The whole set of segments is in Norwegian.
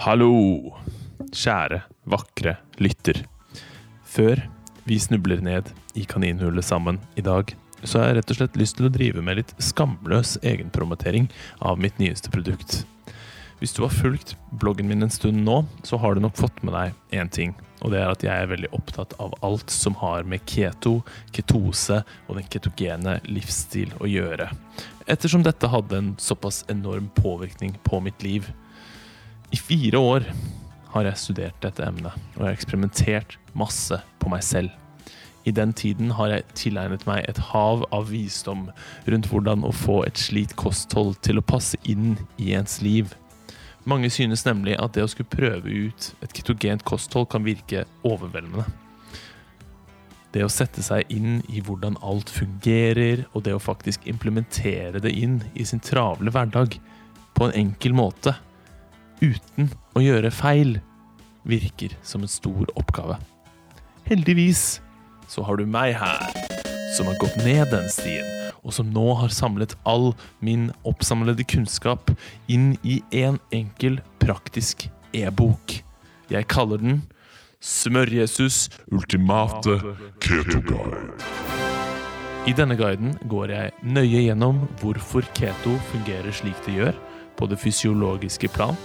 Hallo, kjære, vakre lytter. Før vi snubler ned i kaninhullet sammen i dag, så har jeg rett og slett lyst til å drive med litt skamløs egenpromotering av mitt nyeste produkt. Hvis du har fulgt bloggen min en stund nå, så har du nok fått med deg én ting. Og det er at jeg er veldig opptatt av alt som har med keto, ketose og den ketogene livsstil å gjøre. Ettersom dette hadde en såpass enorm påvirkning på mitt liv. I fire år har jeg studert dette emnet, og jeg har eksperimentert masse på meg selv. I den tiden har jeg tilegnet meg et hav av visdom rundt hvordan å få et slikt kosthold til å passe inn i ens liv. Mange synes nemlig at det å skulle prøve ut et ketogent kosthold kan virke overveldende. Det å sette seg inn i hvordan alt fungerer, og det å faktisk implementere det inn i sin travle hverdag på en enkel måte, uten å gjøre feil, virker som en stor oppgave. Heldigvis så har du meg her, som har gått ned den stien, og som nå har samlet all min oppsamlede kunnskap inn i en enkel, praktisk e-bok. Jeg kaller den Smør-Jesus ultimate keto-guide. I denne guiden går jeg nøye gjennom hvorfor keto fungerer slik det gjør, på det fysiologiske plan.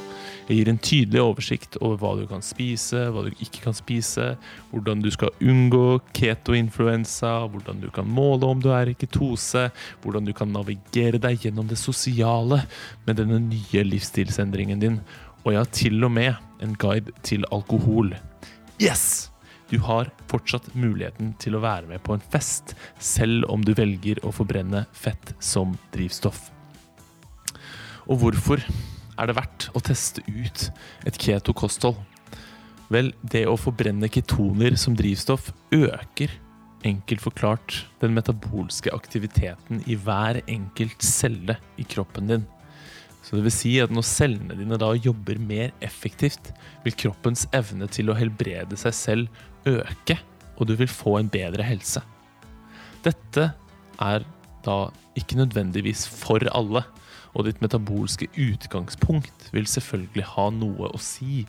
Jeg gir en tydelig oversikt over hva du kan spise, hva du ikke kan spise, hvordan du skal unngå keto-influensa, hvordan du kan måle om du er i ketose, hvordan du kan navigere deg gjennom det sosiale med denne nye livsstilsendringen din, og jeg har til og med en guide til alkohol. Yes! Du har fortsatt muligheten til å være med på en fest, selv om du velger å forbrenne fett som drivstoff. Og hvorfor er det verdt å teste ut et keto-kosthold? Vel, det å forbrenne ketoner som drivstoff øker, enkelt forklart, den metabolske aktiviteten i hver enkelt celle i kroppen din. Så det vil si at når cellene dine da jobber mer effektivt, vil kroppens evne til å helbrede seg selv øke, og du vil få en bedre helse. Dette er da ikke nødvendigvis for alle, og ditt metabolske utgangspunkt vil selvfølgelig ha noe å si,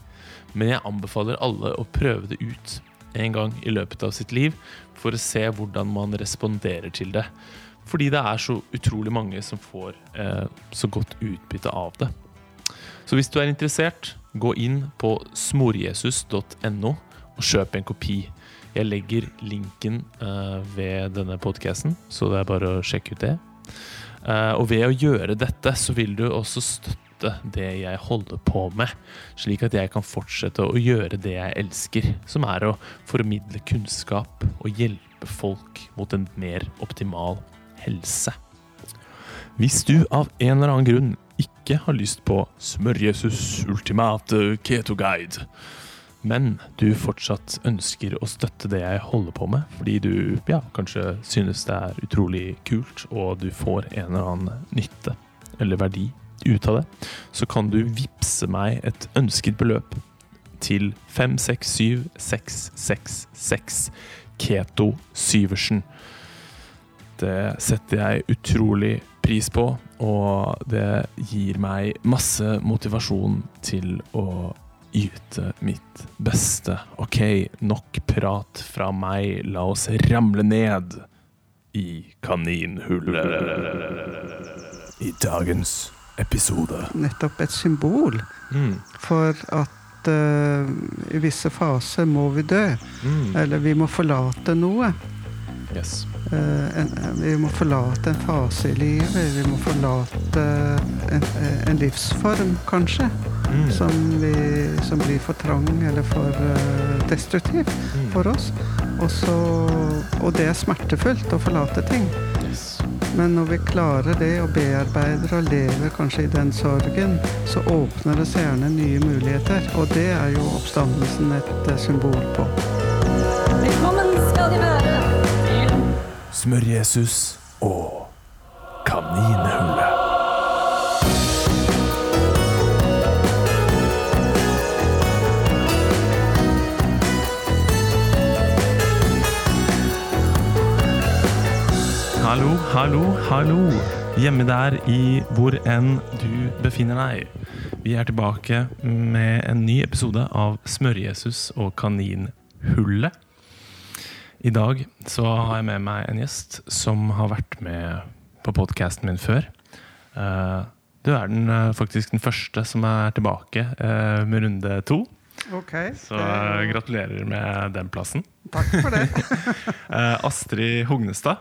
men jeg anbefaler alle å prøve det ut en gang i løpet av sitt liv for å se hvordan man responderer til det. Fordi det er så utrolig mange som får eh, så godt utbytte av det. Så hvis du er interessert, gå inn på smorjesus.no og kjøp en kopi. Jeg legger linken eh, ved denne podkasten, så det er bare å sjekke ut det. Eh, og ved å gjøre dette, så vil du også støtte det jeg holder på med, slik at jeg kan fortsette å gjøre det jeg elsker, som er å formidle kunnskap og hjelpe folk mot en mer optimal helse. Hvis du av en eller annen grunn ikke har lyst på Smør-Jesus ultimate keto guide, men du fortsatt ønsker å støtte det jeg holder på med, fordi du ja, kanskje synes det er utrolig kult, og du får en eller annen nytte eller verdi ut av det, så kan du vippse meg et ønsket beløp til 567666 Keto Syversen. Det setter jeg utrolig pris på, og det gir meg masse motivasjon til å yte mitt beste. Ok, nok prat fra meg. La oss ramle ned i kaninhullet. I dagens episode. nettopp et symbol Mm, for at eh, i visse faser må vi dø. mm, Eller vi må forlate noe. yes. Eh, en, vi må forlate en fase i livet. Vi må forlate en, en livsform, kanskje, Mm, som, vi, som blir for trang eller for eh, destruktiv mm, for oss. Og, så, og det er smertefullt å forlate ting. yes. Men når vi klarer det og bearbeider og lever kanskje i den sorgen, så åpner det seg gjerne nye muligheter. Og det er jo oppstandelsen et eh, symbol på. Velkommen Smør-Jesus og kaninhullet. Hallo, hallo, hallo. Hjemme der i hvor enn du befinner deg. Vi er tilbake med en ny episode av Smør-Jesus og kaninhullet. I dag så har jeg med meg en gjest som har vært med på podkasten min før. Eh, Du er den, eh, faktisk den første som er tilbake eh, med runde to. Ok. Så gratulerer med den plassen. Takk for det. Astrid Hognestad,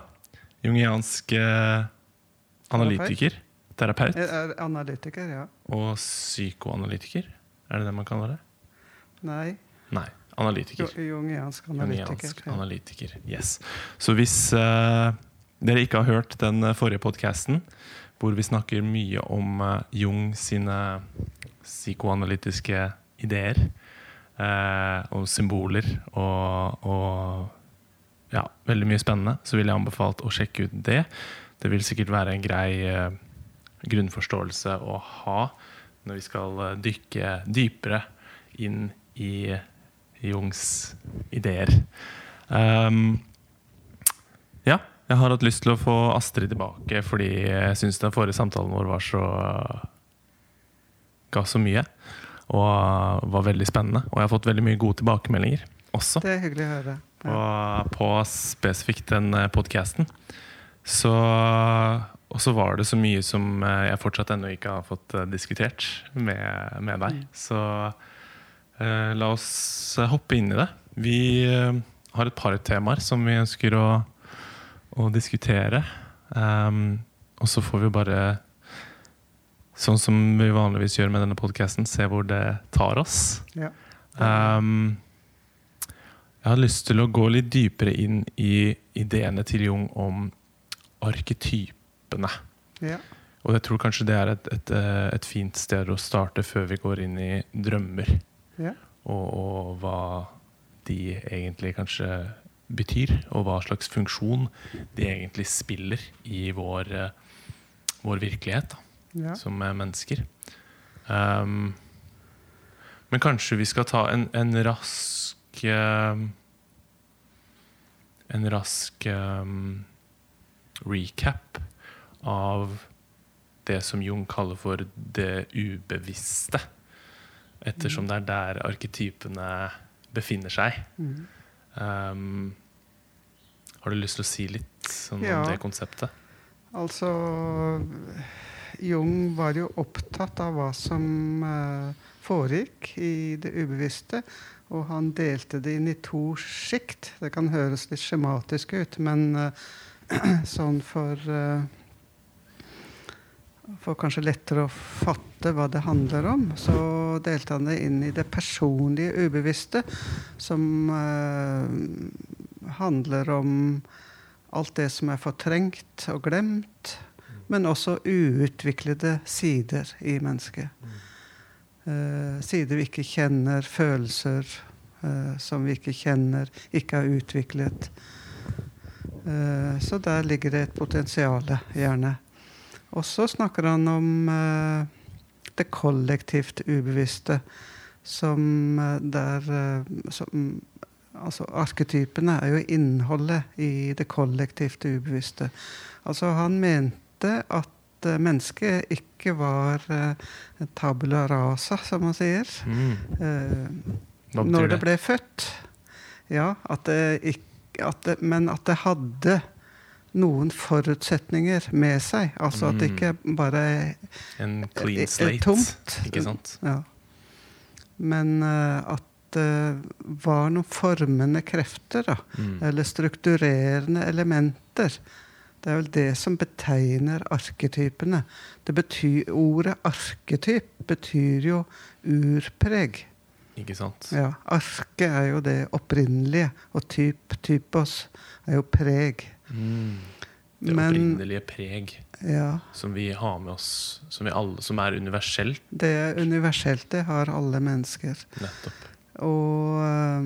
jungiansk analytiker, terapeut er analytiker, ja. og psykoanalytiker. Er det det man kaller det? Nei. Nei, analytiker. Jungiansk analytiker. Analytiker. Yes. Så hvis uh, dere ikke har hørt den eh, forrige podkasten, hvor vi snakker mye om uh, Jung sine psykoanalytiske ideer uh, og symboler og, og ja, veldig mye spennende, så vil jeg anbefale å sjekke ut det. Det vil sikkert være en grei grunnforståelse å ha når vi skal dykke dypere inn i Jungs ideer. Um, ja, jeg har hatt lyst til å få Astrid tilbake fordi jeg syns den forrige samtalen vår var så ga så mye. Og var veldig spennende. Og jeg har fått veldig mye gode tilbakemeldinger også Det er hyggelig å høre. på, Ja. på spesifikt den podkasten. Så Og så var det så mye som eh, jeg fortsatt ennå ikke har fått eh, diskutert med, med deg. Mm. Så eh, la oss eh, hoppe inn i det. Vi eh, har et par temaer som vi ønsker å, å diskutere. Um, og så får vi bare, sånn som vi vanligvis gjør med denne podkasten, se hvor det tar oss. Ja. Um, jeg har lyst til å gå litt dypere inn i ideene til Jung om arketypene. Ja. Og jeg tror kanskje det er et, et, eh, et fint sted å starte før vi går inn i drømmer. Ja. Og, og hva de egentlig kanskje betyr, og hva slags funksjon de egentlig spiller i vår, eh, vår virkelighet da, ja. som mennesker. Um, men kanskje vi skal ta en, en rask eh, En rask um, recap av det som Jung kaller for det ubevisste. Ettersom det er der arketypene befinner seg. Mm. Um, har du lyst til å si litt sånn Ja. om det konseptet? Altså Jung var jo opptatt av hva som uh, foregikk i det ubevisste. Og han delte det inn i to sjikt. Det kan høres litt skjematisk ut, men uh, sånn for uh, For kanskje lettere å fatte hva det handler om, så han det inn i det personlige ubevisste, som eh, handler om alt det som er fortrengt og glemt, men også uutviklede sider i mennesket. Eh, sider vi ikke kjenner, følelser eh, som vi ikke kjenner, ikke har utviklet. Eh, så der ligger det et potensial, gjerne. Og så snakker han om eh, det kollektivt ubevisste, som eh, der eh, som, Altså arketypene er jo innholdet i det kollektivt ubevisste. Altså han mente at eh, mennesket ikke var uh, tabula rasa, som man sier. Mm. Uh, når det? det ble født. Ja, at det ikke at det, Men at det hadde noen forutsetninger med seg. Altså at det Mm. ikke bare En clean slate, er tomt. ikke sant? Ja. Men uh, at det var noen formende krefter, da. Mm. Eller strukturerende elementer. Det er vel det som betegner arketypene. Det betyr, ordet arketyp betyr jo urpreg. Ikke sant? Ja, Arke er jo det opprinnelige, og typ, typos er jo preg. Mm. Det Men opprinnelige preg ja, som vi har med oss, som, alle, som er universelt. det er universelt. Det har alle mennesker. Nettopp. Og,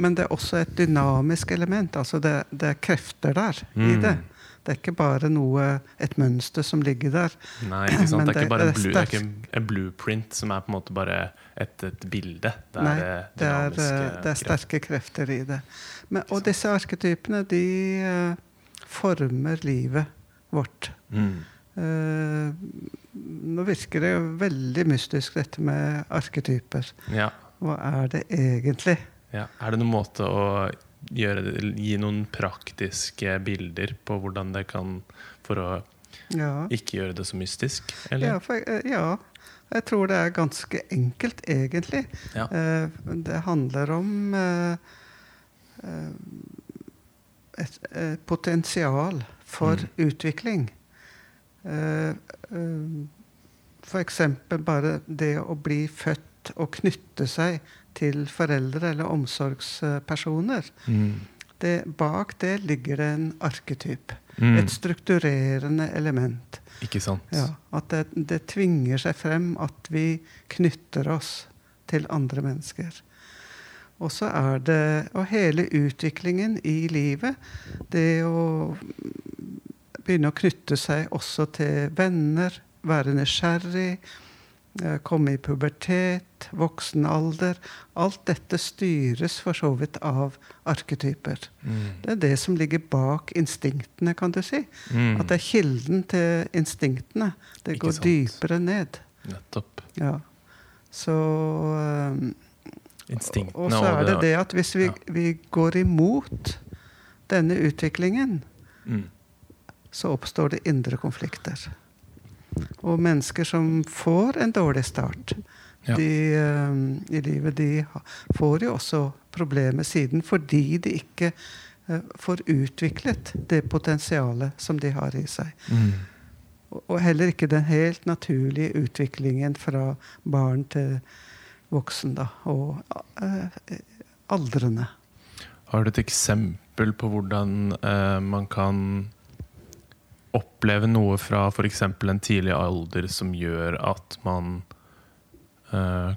men det er også et dynamisk element. Altså det, det er krefter der i Mm. det. Det er ikke bare noe, et mønster som ligger der. Nei, ikke sant? Men Det er ikke bare en, det er blu, det er ikke en blueprint som er på en måte bare et, et bilde. Det er Nei, eh, Det er, øh, det er sterke krefter i det. Men, og disse arketypene, de øh, former livet vårt. Mm. Eh, Nå virker det veldig mystisk, dette med arketyper. Ja. Hva er det egentlig? ja. Er det noen måte å gjøre gi noen praktiske bilder på hvordan det kan For å Ja, ikke gjøre det så mystisk? ja, for, eh, ja jeg tror det er ganske enkelt, egentlig. Ja. Eh, Det handler om eh, eh, et eh, potensial for Mm. utvikling. Eh, eh, For eksempel bare det å bli født og knytte seg til foreldre eller omsorgspersoner. Mm. Det, bak det ligger det en arketyp. Mm. Et strukturerende element. Ikke sant? Ja, at det, det tvinger seg frem at vi knytter oss til andre mennesker. Og så er det Og hele utviklingen i livet, det å begynne å knytte seg også til venner, være nysgjerrig, eh, komme i pubertet, voksen alder Alt dette styres for så vidt av arketyper. Mm. Det er det som ligger bak instinktene, kan du si. Mm. At det er kilden til instinktene. Det Ikke går sant. dypere ned. Nettopp. Ja. Så um, Instinktene Og så er det det at hvis vi, Ja. vi går imot denne utviklingen, Mm. så oppstår det indre konflikter. Og mennesker som får en dårlig start Ja. de, um, i livet, de får jo også problemer siden fordi de ikke uh, får utviklet det potensialet som de har i seg. Mm. Og- Og heller ikke den helt naturlige utviklingen fra barn til voksen, da. Og eh, aldrende. Har du et eksempel på hvordan eh, man kan oppleve noe fra f.eks. en tidlig alder som gjør at man eh,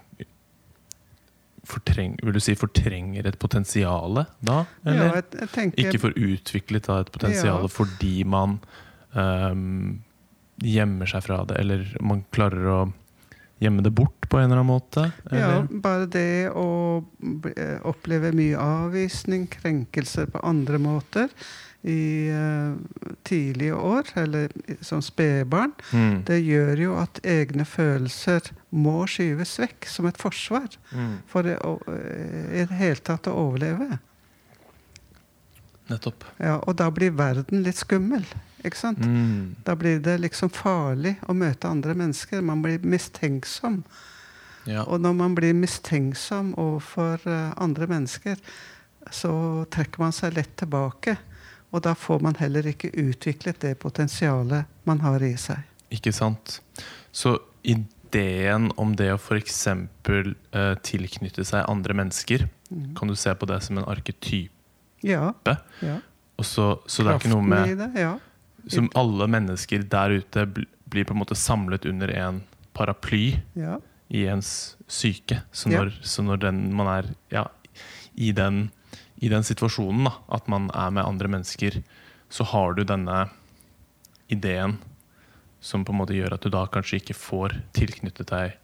fortreng, Vil du si fortrenger et potensial da? Ja, jeg, jeg tenker ikke får utviklet da, et potensial Ja. fordi man ehm, gjemmer seg fra det, eller man klarer å gjemme det bort på en eller annen måte? Ja, bare det å eh, oppleve mye avvisning, krenkelser på andre måter i uh, tidlige år, eller som spedbarn, Mm. det gjør jo at egne følelser må skyves vekk som et forsvar Mm. for å, eh, i det hele tatt å overleve. Nettopp. Ja, og da blir verden litt skummel, ikke sant? Mm. Da blir det liksom farlig å møte andre mennesker. Man blir mistenksom. Ja. Og når man blir mistenksom overfor eh, andre mennesker, så trekker man seg lett tilbake. Og da får man heller ikke utviklet det potensialet man har i seg. Ikke sant? Så ideen om det å f.eks. Uh, tilknytte seg andre mennesker, Mm. kan du se på det som en arketype? Ja. ja. Så, så det er ikke noe med det, ja. Som alle mennesker der ute blir på en måte samlet under en paraply ja. i ens syke. Så Ja. når, så når den, man er ja, i, den, i den situasjonen, da, at man er med andre mennesker, så har du denne ideen som på en måte gjør at du da kanskje ikke får tilknyttet deg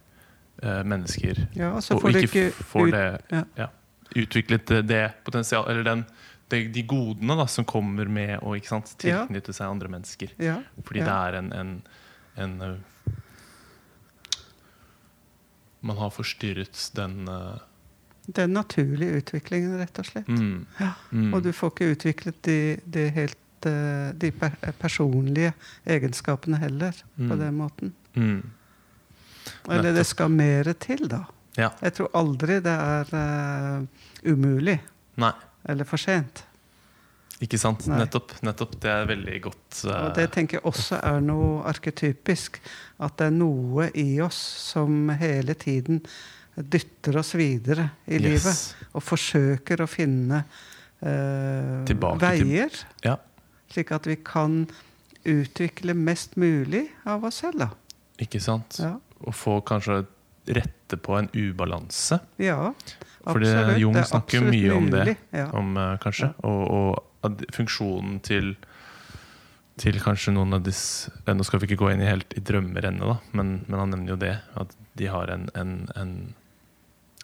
eh, mennesker. ja og så og ikke får det ja. ja, utviklet det, det potensialet, Eller den, det, de godene da, som kommer med å sant, tilknytte seg andre mennesker. Fordi det er en, en, en eh, Man har forstyrret den uh... Den naturlige utviklingen, rett og slett. mm, Ja. mm, Og du får ikke utviklet de, de helt uh, de per personlige egenskapene heller, på Mm. den måten. mm, Eller det skal mer til, da. Ja. Jeg tror aldri det er uh, umulig Nei, eller for sent. ikke sant? Nettopp. nettopp. Det er veldig godt Uh... Og det tenker jeg også er noe arketypisk. At det er noe i oss som hele tiden dytter oss videre i livet. Og forsøker å finne uh, Tilbake til- veier. Ja. Slik at vi kan utvikle mest mulig av oss selv, da. Ikke sant? Ja, Og få kanskje rette på en ubalanse. ja Absolutt. Jung er snakker mye om det. Om, eh, kanskje. Og, og funksjonen til til kanskje noen av disse eh, Nå skal vi ikke gå inn i helt i drømmer ennå, men, men han nevner jo det. At de har en, en, en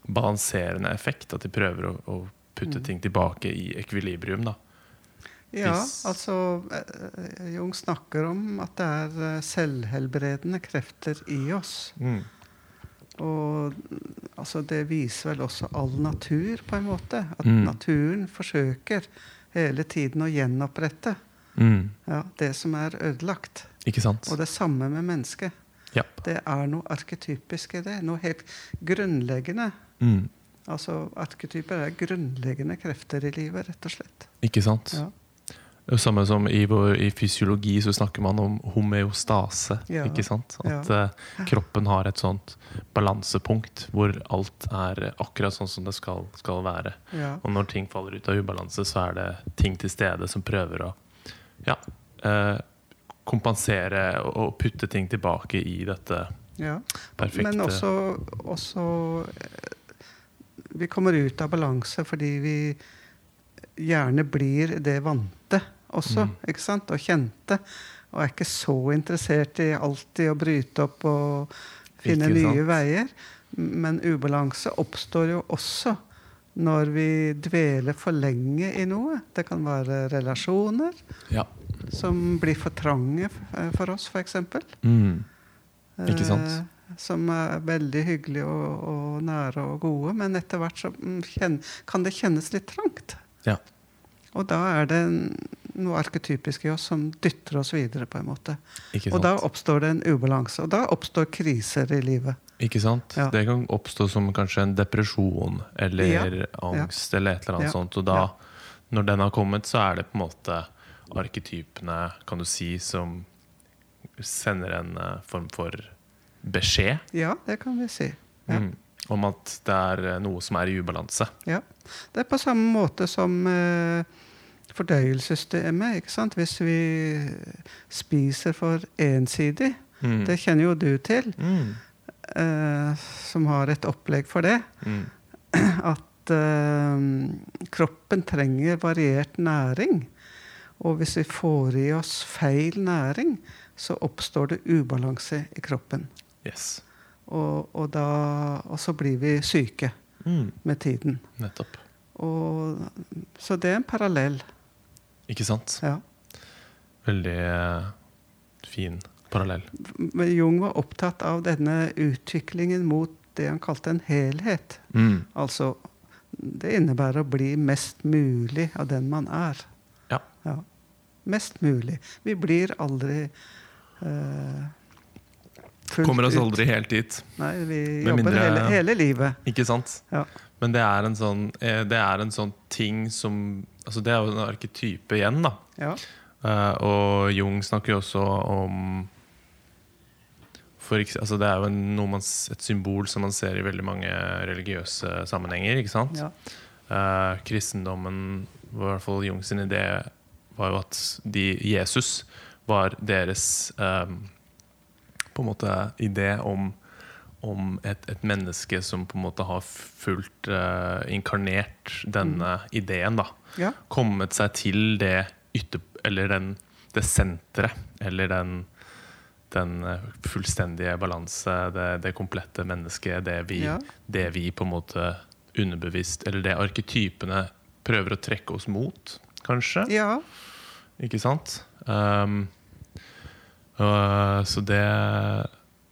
balanserende effekt. At de prøver å, å putte Mm. ting tilbake i ekvilibrium. da Ja, altså eh, Jung snakker om at det er selvhelbredende krefter i oss. Mm. Og altså, det viser vel også all natur, på en måte. At Mm. naturen forsøker hele tiden å gjenopprette Mm. ja, det som er ødelagt. Ikke sant? Og det samme med mennesket. Ja. Det er noe arketypisk i det. Noe helt grunnleggende. Mm. Altså, Arketyper er grunnleggende krefter i livet, rett og slett. Ikke sant? Ja. Det samme som i, vår, i fysiologi så snakker man om homeostase. Ja. Ikke sant? At Ja. eh, kroppen har et sånt balansepunkt hvor alt er akkurat sånn som det skal, skal være. Ja. Og når ting faller ut av ubalanse, så er det ting til stede som prøver å ja, eh, kompensere og putte ting tilbake i dette ja. perfekte Men også, også eh, Vi kommer ut av balanse fordi vi gjerne blir det vante også, Mm. ikke sant? Og kjente. Og er ikke så interessert i alltid å bryte opp og finne nye veier. Men ubalanse oppstår jo også når vi dveler for lenge i noe. Det kan være relasjoner Ja. som blir for trange eh, for oss, f.eks. Mm. Ikke sant? Eh, som er veldig hyggelige og, og nære og gode, men etter hvert så mm, kan det kjennes litt trangt. Ja. Og da er det noe arketypisk i oss som dytter oss videre, på en måte. Og da oppstår det en ubalanse. Og da oppstår kriser i livet. Ikke sant? Ja. Det kan oppstå som kanskje en depresjon eller Ja. angst eller et eller annet Ja. sånt. Og da, når den har kommet, så er det på en måte arketypene, kan du si, som sender en eh, form for beskjed Ja, det kan vi si. Ja. mm, om at det er eh, noe som er i ubalanse. Ja. Det er på samme måte som eh, fordøyelsessystemet. ikke sant? Hvis vi spiser for ensidig, Mm. det kjenner jo du til, Mm. eh, som har et opplegg for det, Mm. at eh, kroppen trenger variert næring. Og hvis vi får i oss feil næring, så oppstår det ubalanse i kroppen. Yes. Og, og, da, og så blir vi syke Mm. med tiden. Nettopp. Og, så det er en parallell. Ikke sant? Ja. Veldig eh, fin parallell. Men Jung var opptatt av denne utviklingen mot det han kalte en helhet. Mm. Altså Det innebærer å bli mest mulig av den man er. Ja. Ja. Mest mulig. Vi blir aldri eh, fullt Kommer oss ut. aldri helt dit. Nei, vi Med jobber mindre- hele, hele livet. Ikke sant? Ja. Men det er en sånn, eh, det er en sånn ting som altså Det er jo en arketype igjen, da. Ja. Uh, og Jung snakker jo også om for, altså Det er jo en, et symbol som man ser i veldig mange religiøse sammenhenger. ikke sant? Ja. Uh, kristendommen, i hvert fall Jung sin idé, var jo at de, Jesus var deres um, på en måte idé om, om et, et menneske som på en måte har fullt uh, inkarnert denne ideen. da ja. kommet seg til det ytter... Eller den, det senteret. Eller den, den eh, fullstendige balanse, det, det komplette mennesket. Det vi, Ja. det vi på en måte underbevisst Eller det arketypene prøver å trekke oss mot, kanskje. ja. Ikke sant? Um, uh, så det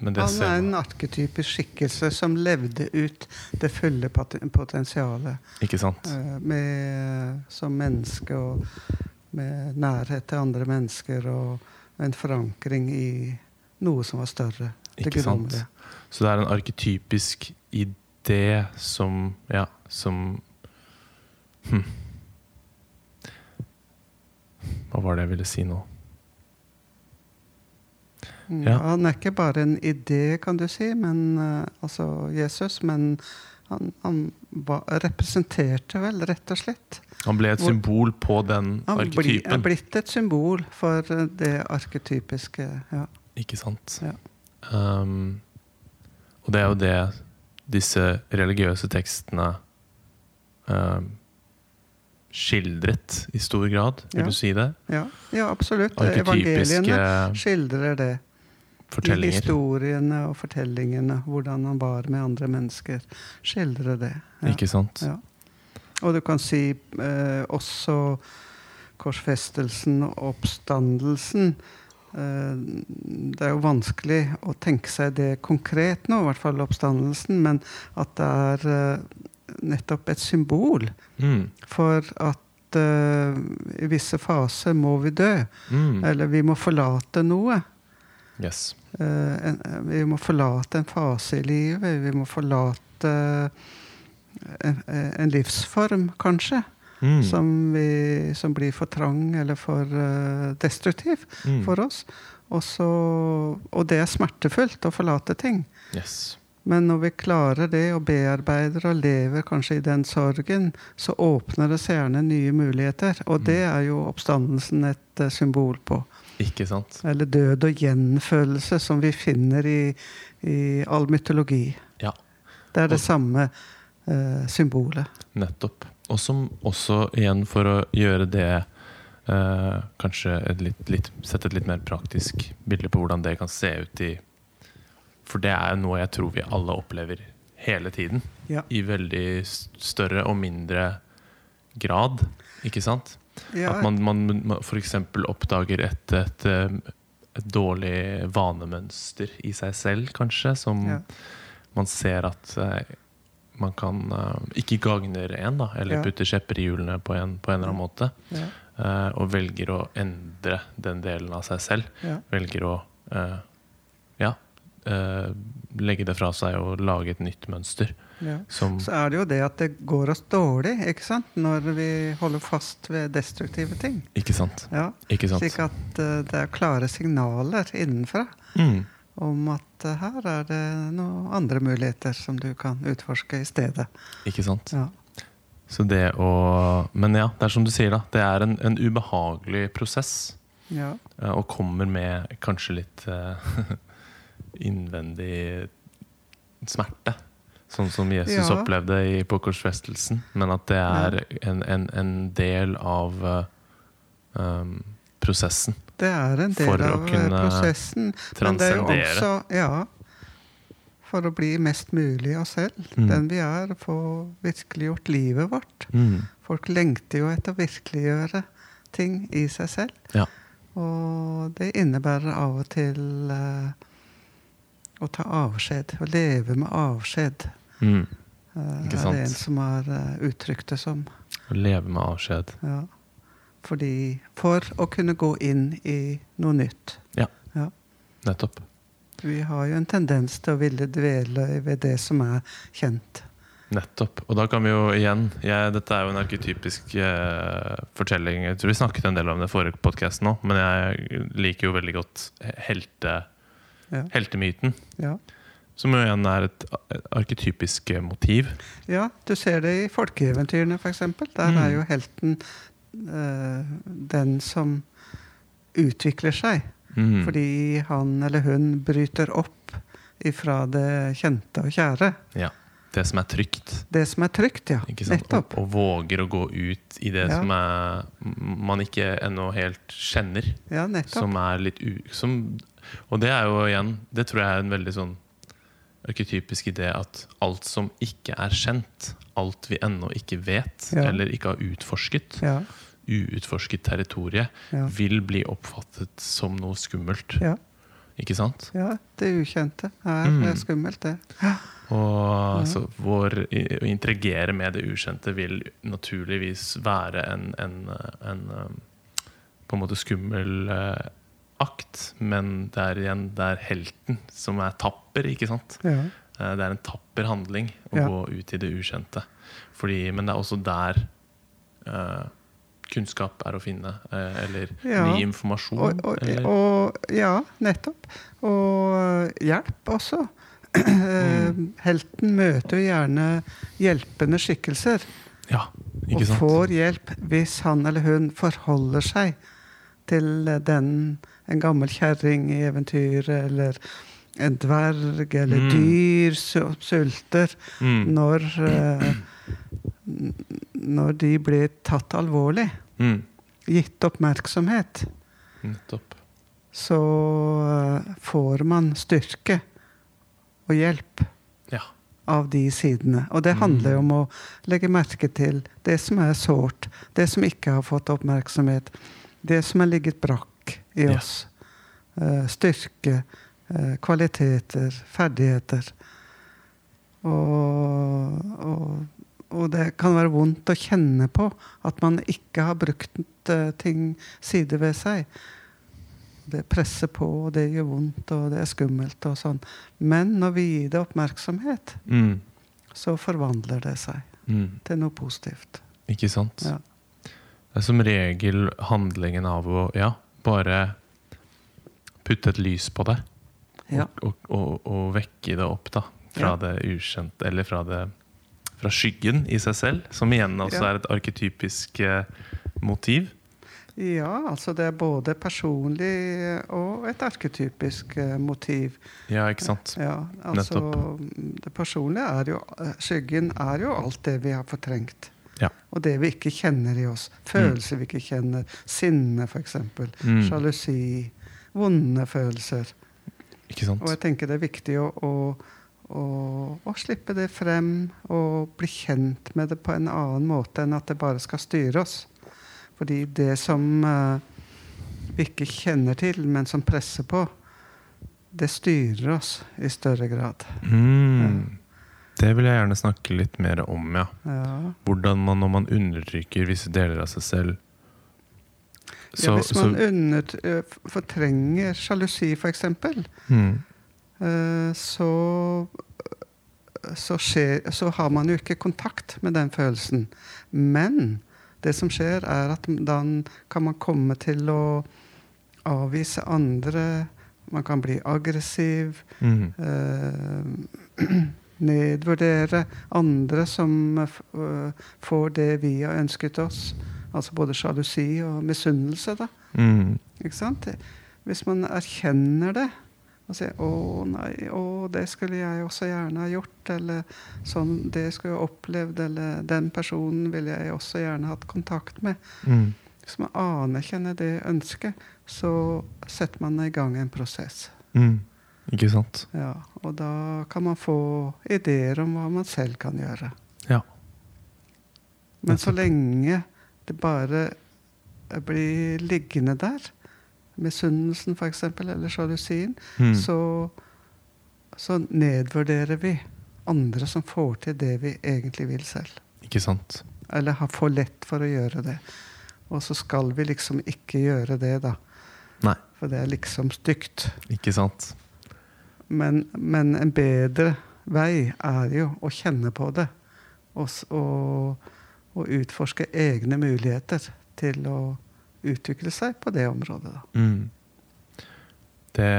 Han er en arketypisk skikkelse som levde ut det fulle potensialet. Ikke sant? eh, med, som menneske og med nærhet til andre mennesker og en forankring i noe som var større. Ikke sant? Så det er en arketypisk idé som Ja, som hm. Hva var det jeg ville si nå? Ja. Han er ikke bare en idé, kan du si, men, eh, altså Jesus, men han, han var, representerte vel, rett og slett. Han ble et Hvor- symbol på den Han bli, er blitt et symbol for eh, det arketypiske. Ja. Ikke sant? Ja. Um, og det er jo det disse religiøse tekstene um, skildret i stor grad, vil Ja. du si det? Ja, ja, absolutt. Arketypiske Evangeliene skildrer det. I fortellinger. historiene og fortellingene, hvordan han var med andre mennesker, Skildre det. Ja. Ikke sant? Ja. Og du kan si eh, også korsfestelsen og oppstandelsen. Eh, Det er jo vanskelig å tenke seg det konkret nå, i hvert fall oppstandelsen, men at det er eh, nettopp et symbol Mm. for at eh, i visse faser må vi dø. Mm. Eller vi må forlate noe. Yes. Eh, en, vi må forlate en fase i livet. Vi må forlate en, en livsform, kanskje, Mm. som, vi, som blir for trang eller for eh, destruktiv Mm. for oss. Og, så, og det er smertefullt å forlate ting. Yes. Men når vi klarer det og bearbeider og lever kanskje i den sorgen, så åpner det seg gjerne nye muligheter. Og Mm. det er jo oppstandelsen et eh, symbol på. Ikke sant? Eller død og gjenfølelse, som vi finner i, i all mytologi. Ja. Det er det Og- samme eh, symbolet. Nettopp. Og som også, igjen for å gjøre det eh, Kanskje et litt, litt, sette et litt mer praktisk bilde på hvordan det kan se ut i For det er jo noe jeg tror vi alle opplever hele tiden. Ja. I veldig større og mindre grad. Ikke sant? Ja, At man, man, man f.eks. oppdager et, et, et dårlig vanemønster i seg selv, kanskje. Som Ja. man ser at eh, man kan eh, ikke gagner en, da, eller putter kjepper i hjulene på en, på en eller annen måte. eh, og velger å endre den delen av seg selv. Velger å ja, eh, legge det fra seg og lage et nytt mønster. ja. Som Så er det jo det at det går oss dårlig ikke sant? når vi holder fast ved destruktive ting. Ikke sant? Ja. Ikke sant? Slik at eh, det er klare signaler innenfra Mm. om at eh, her er det noen andre muligheter som du kan utforske i stedet. Ikke sant? Ja. Så det å Men ja, det er som du sier, da. Det er en, en ubehagelig prosess. Ja. Og kommer med kanskje litt innvendig smerte. Sånn som Jesus Ja. opplevde i, på korsfestelsen. Men at det er en, en, en del av um, prosessen. Det er en del av eh, prosessen. Men det er jo også Ja. For å bli mest mulig oss selv. Mm. Den vi er. Få virkeliggjort livet vårt. Mm. Folk lengter jo etter å virkeliggjøre ting i seg selv. Ja. Og det innebærer av og til eh, å ta avskjed. Å leve med avskjed. Mm. Ikke sant? er det en som har uh, uttrykt det som. Å leve med avskjed. Ja. Fordi For å kunne gå inn i noe nytt. Ja, Nettopp. Vi har jo en tendens til å ville dvele ved det som er kjent. Nettopp. Og da kan vi jo igjen jeg, Dette er jo en arketypisk eh, fortelling. Jeg tror vi snakket en del om det i forrige podkast nå, men jeg liker jo veldig godt helte, Ja. heltemyten. Ja. Som jo igjen er et, et arketypisk eh, motiv. ja, du ser det i folkeeventyrene, f.eks. Der Mm. er jo helten øh, den som utvikler seg. Mm. Fordi han eller hun bryter opp ifra det kjente og kjære. Ja. Det som er trygt. Det som er trygt, ja. Sant? Og, og våger å gå ut i det Ja. som er, man ikke ennå helt kjenner. Ja, nettopp. Som er litt u... Som, og det er jo igjen Det tror jeg er en veldig sånn arketypisk idé at alt som ikke er kjent, alt vi ennå ikke vet, Ja. eller ikke har utforsket, Ja, uutforsket territorium, ja, vil bli oppfattet som noe skummelt. ja, Ikke sant? ja. Det ukjente er Mm. skummelt, det. Og Ja. vår, å interagere med det ukjente vil naturligvis være en, en, en en på en måte skummel eh, akt, men det er igjen det er helten som er tapper, ikke sant? Ja. Eh, Det er en tapper handling å Ja. gå ut i det ukjente. Fordi, men det er også der uh, kunnskap er å finne. Uh, eller Ja. ny informasjon. Og, og, og Ja, nettopp. Og hjelp også. Mm. Helten møter jo gjerne hjelpende skikkelser. ja, Og ikke sant? får hjelp hvis han eller hun forholder seg til den en gammel kjerring i eventyret, eller en dverg, eller Mm. dyr sulter. Mm. Når, uh, når de blir tatt alvorlig, Mm. gitt oppmerksomhet, Nettopp. så uh, får man styrke og hjelp. Ja. av de sidene. Og det handler jo om å legge merke til det som er sårt, det som ikke har fått oppmerksomhet, det som har ligget brakk i oss. Ja. styrke, eh, kvaliteter, ferdigheter. Og, og, og det kan være vondt å kjenne på at man ikke har brukt eh, ting side ved seg. Det presser på, og det gjør vondt, og det er skummelt og sånn. Men når vi gir det oppmerksomhet, Mm. så forvandler det seg Mm. til noe positivt. Ikke sant? Ja. Det er som regel handlingen av å ja, bare putte et lys på det. Ja. Og, og, og, vekke det opp da, fra Ja. det ukjente, eller fra, det, fra skyggen i seg selv, som igjen også Ja. er et arketypisk eh, motiv. ja, altså det er både personlig og et arketypisk eh, motiv. Ja, ikke sant? Ja, altså Det personlige er jo eh, Skyggen er jo alt det vi har fortrengt. Ja. Og det vi ikke kjenner i oss. Følelser vi ikke kjenner. Sinne, f.eks. Mm. Sjalusi. Vonde følelser. Ikke sant? Og jeg tenker det er viktig å, å, å, å slippe det frem og bli kjent med det på en annen måte enn at det bare skal styre oss. Fordi det som uh, vi ikke kjenner til, men som presser på, det styrer oss i større grad. Mm. Det vil jeg gjerne snakke litt mer om, ja. Ja. Hvordan man når man undertrykker visse deler av seg selv ja, hvis man under, eh, fortrenger sjalusi, f.eks., mm. eh, så så, skjer, så har man jo ikke kontakt med den følelsen. Men det som skjer, er at da kan man komme til å avvise andre. Man kan bli aggressiv. Mm. Eh, nedvurdere andre som øh, får det vi har ønsket oss. Altså både sjalusi og misunnelse. da. Mm. Ikke sant? Hvis man erkjenner det og sier 'Å nei, å, det skulle jeg også gjerne ha gjort', eller sånn 'Det skulle jeg opplevd', eller 'Den personen ville jeg også gjerne hatt kontakt med'. Mm. Hvis man anerkjenner det ønsket, så setter man i gang en prosess. Mm. Ikke sant? Ja, og da kan man få ideer om hva man selv kan gjøre. Ja. Men så lenge det bare blir liggende der, misunnelsen f.eks., eller sjalusien, Mm. så, så nedvurderer vi andre som får til det vi egentlig vil selv. Ikke sant? Eller har for lett for å gjøre det. Og så skal vi liksom ikke gjøre det, da. Nei. For det er liksom stygt. Ikke sant? Men, men en bedre vei er jo å kjenne på det. Og, og, og utforske egne muligheter til å utvikle seg på det området. Da. Mm. Det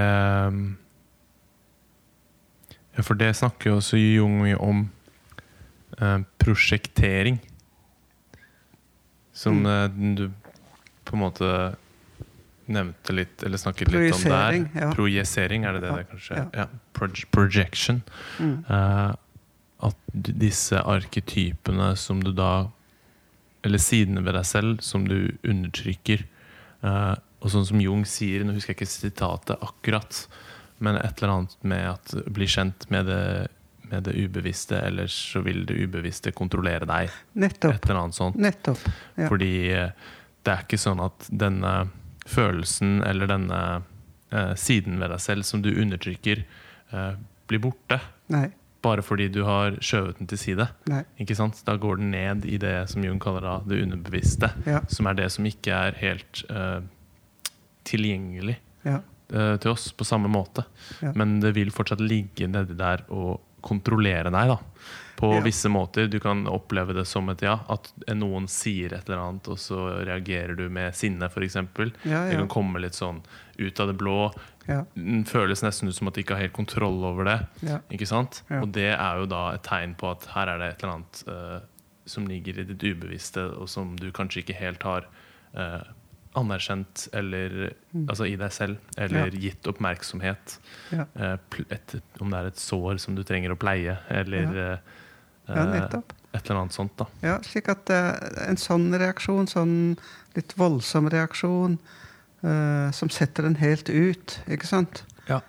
Ja, for det snakker jo også Jung mye om eh, prosjektering. Som mm. du på en måte nevnte litt, eller snakket litt om der. Ja. Projisering, er det det Ja, det kanskje? ja. Proj projection. Mm. Uh, at disse arketypene som du da Eller sidene ved deg selv som du undertrykker. Uh, og sånn som Jung sier, nå husker jeg ikke sitatet akkurat, men et eller annet med at bli kjent med det, med det ubevisste, ellers så vil det ubevisste kontrollere deg. Nettopp. Et eller annet sånt. Nettopp. Ja. Fordi eh, det er ikke sånn at denne følelsen eller denne eh, siden ved deg selv som du undertrykker, eh, blir borte. Nei. Bare fordi du har skjøvet den til side. Nei. Ikke sant? Da går den ned i det som Jung kaller da det underbevisste. Ja. Som er det som ikke er helt eh, tilgjengelig Ja. eh, til oss på samme måte. Ja. Men det vil fortsatt ligge nedi der og kontrollere deg. da På Ja. visse måter. Du kan oppleve det som et ja, at noen sier et eller annet, og så reagerer du med sinne, f.eks. Ja, Det kan komme litt sånn ut av det blå. Ja. Den føles nesten ut som at de ikke har helt kontroll over det. Ja. Ikke sant? Ja. Og det er jo da et tegn på at her er det et eller annet uh, som ligger i ditt ubevisste, og som du kanskje ikke helt har uh, anerkjent eller Mm. altså i deg selv, eller gitt oppmerksomhet. Ja. Eh, et, om det er et sår som du trenger å pleie, eller eh, ja, nettopp. et eller annet sånt. da Ja, slik at eh, en sånn reaksjon, sånn litt voldsom reaksjon, eh, som setter en helt ut, ikke sant? Ja.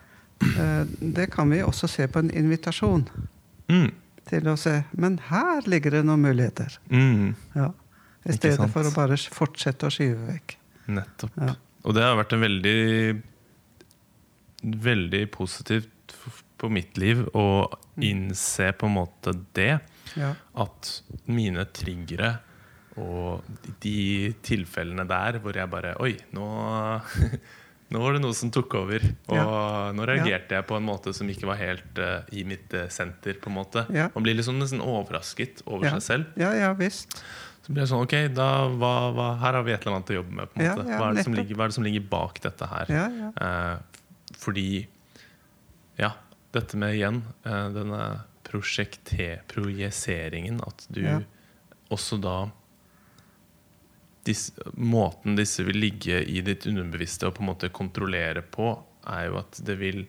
Eh, det kan vi også se på en invitasjon. Mm. til å se Men her ligger det noen muligheter. Mm, Ja. I Ikke stedet sant? for å bare fortsette å skyve vekk. nettopp. Ja. Og det har vært en veldig Veldig positivt på mitt liv og innse på en måte det. Ja. At mine triggere og de tilfellene der hvor jeg bare Oi, nå, nå var det noe som tok over. Og nå reagerte jeg på en måte som ikke var helt uh, i mitt eh, senter. på en måte Ja. Man blir liksom nesten overrasket over Ja. seg selv. ja, ja visst. Så blir det sånn, ok, da, hva, hva, Her har vi et eller annet å jobbe med. på en måte ja, hva, er det som ligger, hva er det som ligger bak dette her? Ja, ja. Eh, fordi Ja, dette med igjen eh, denne prosjekte- At du Ja. også da disse, Måten disse vil ligge i ditt underbevisste og på en måte kontrollere på, er jo at det vil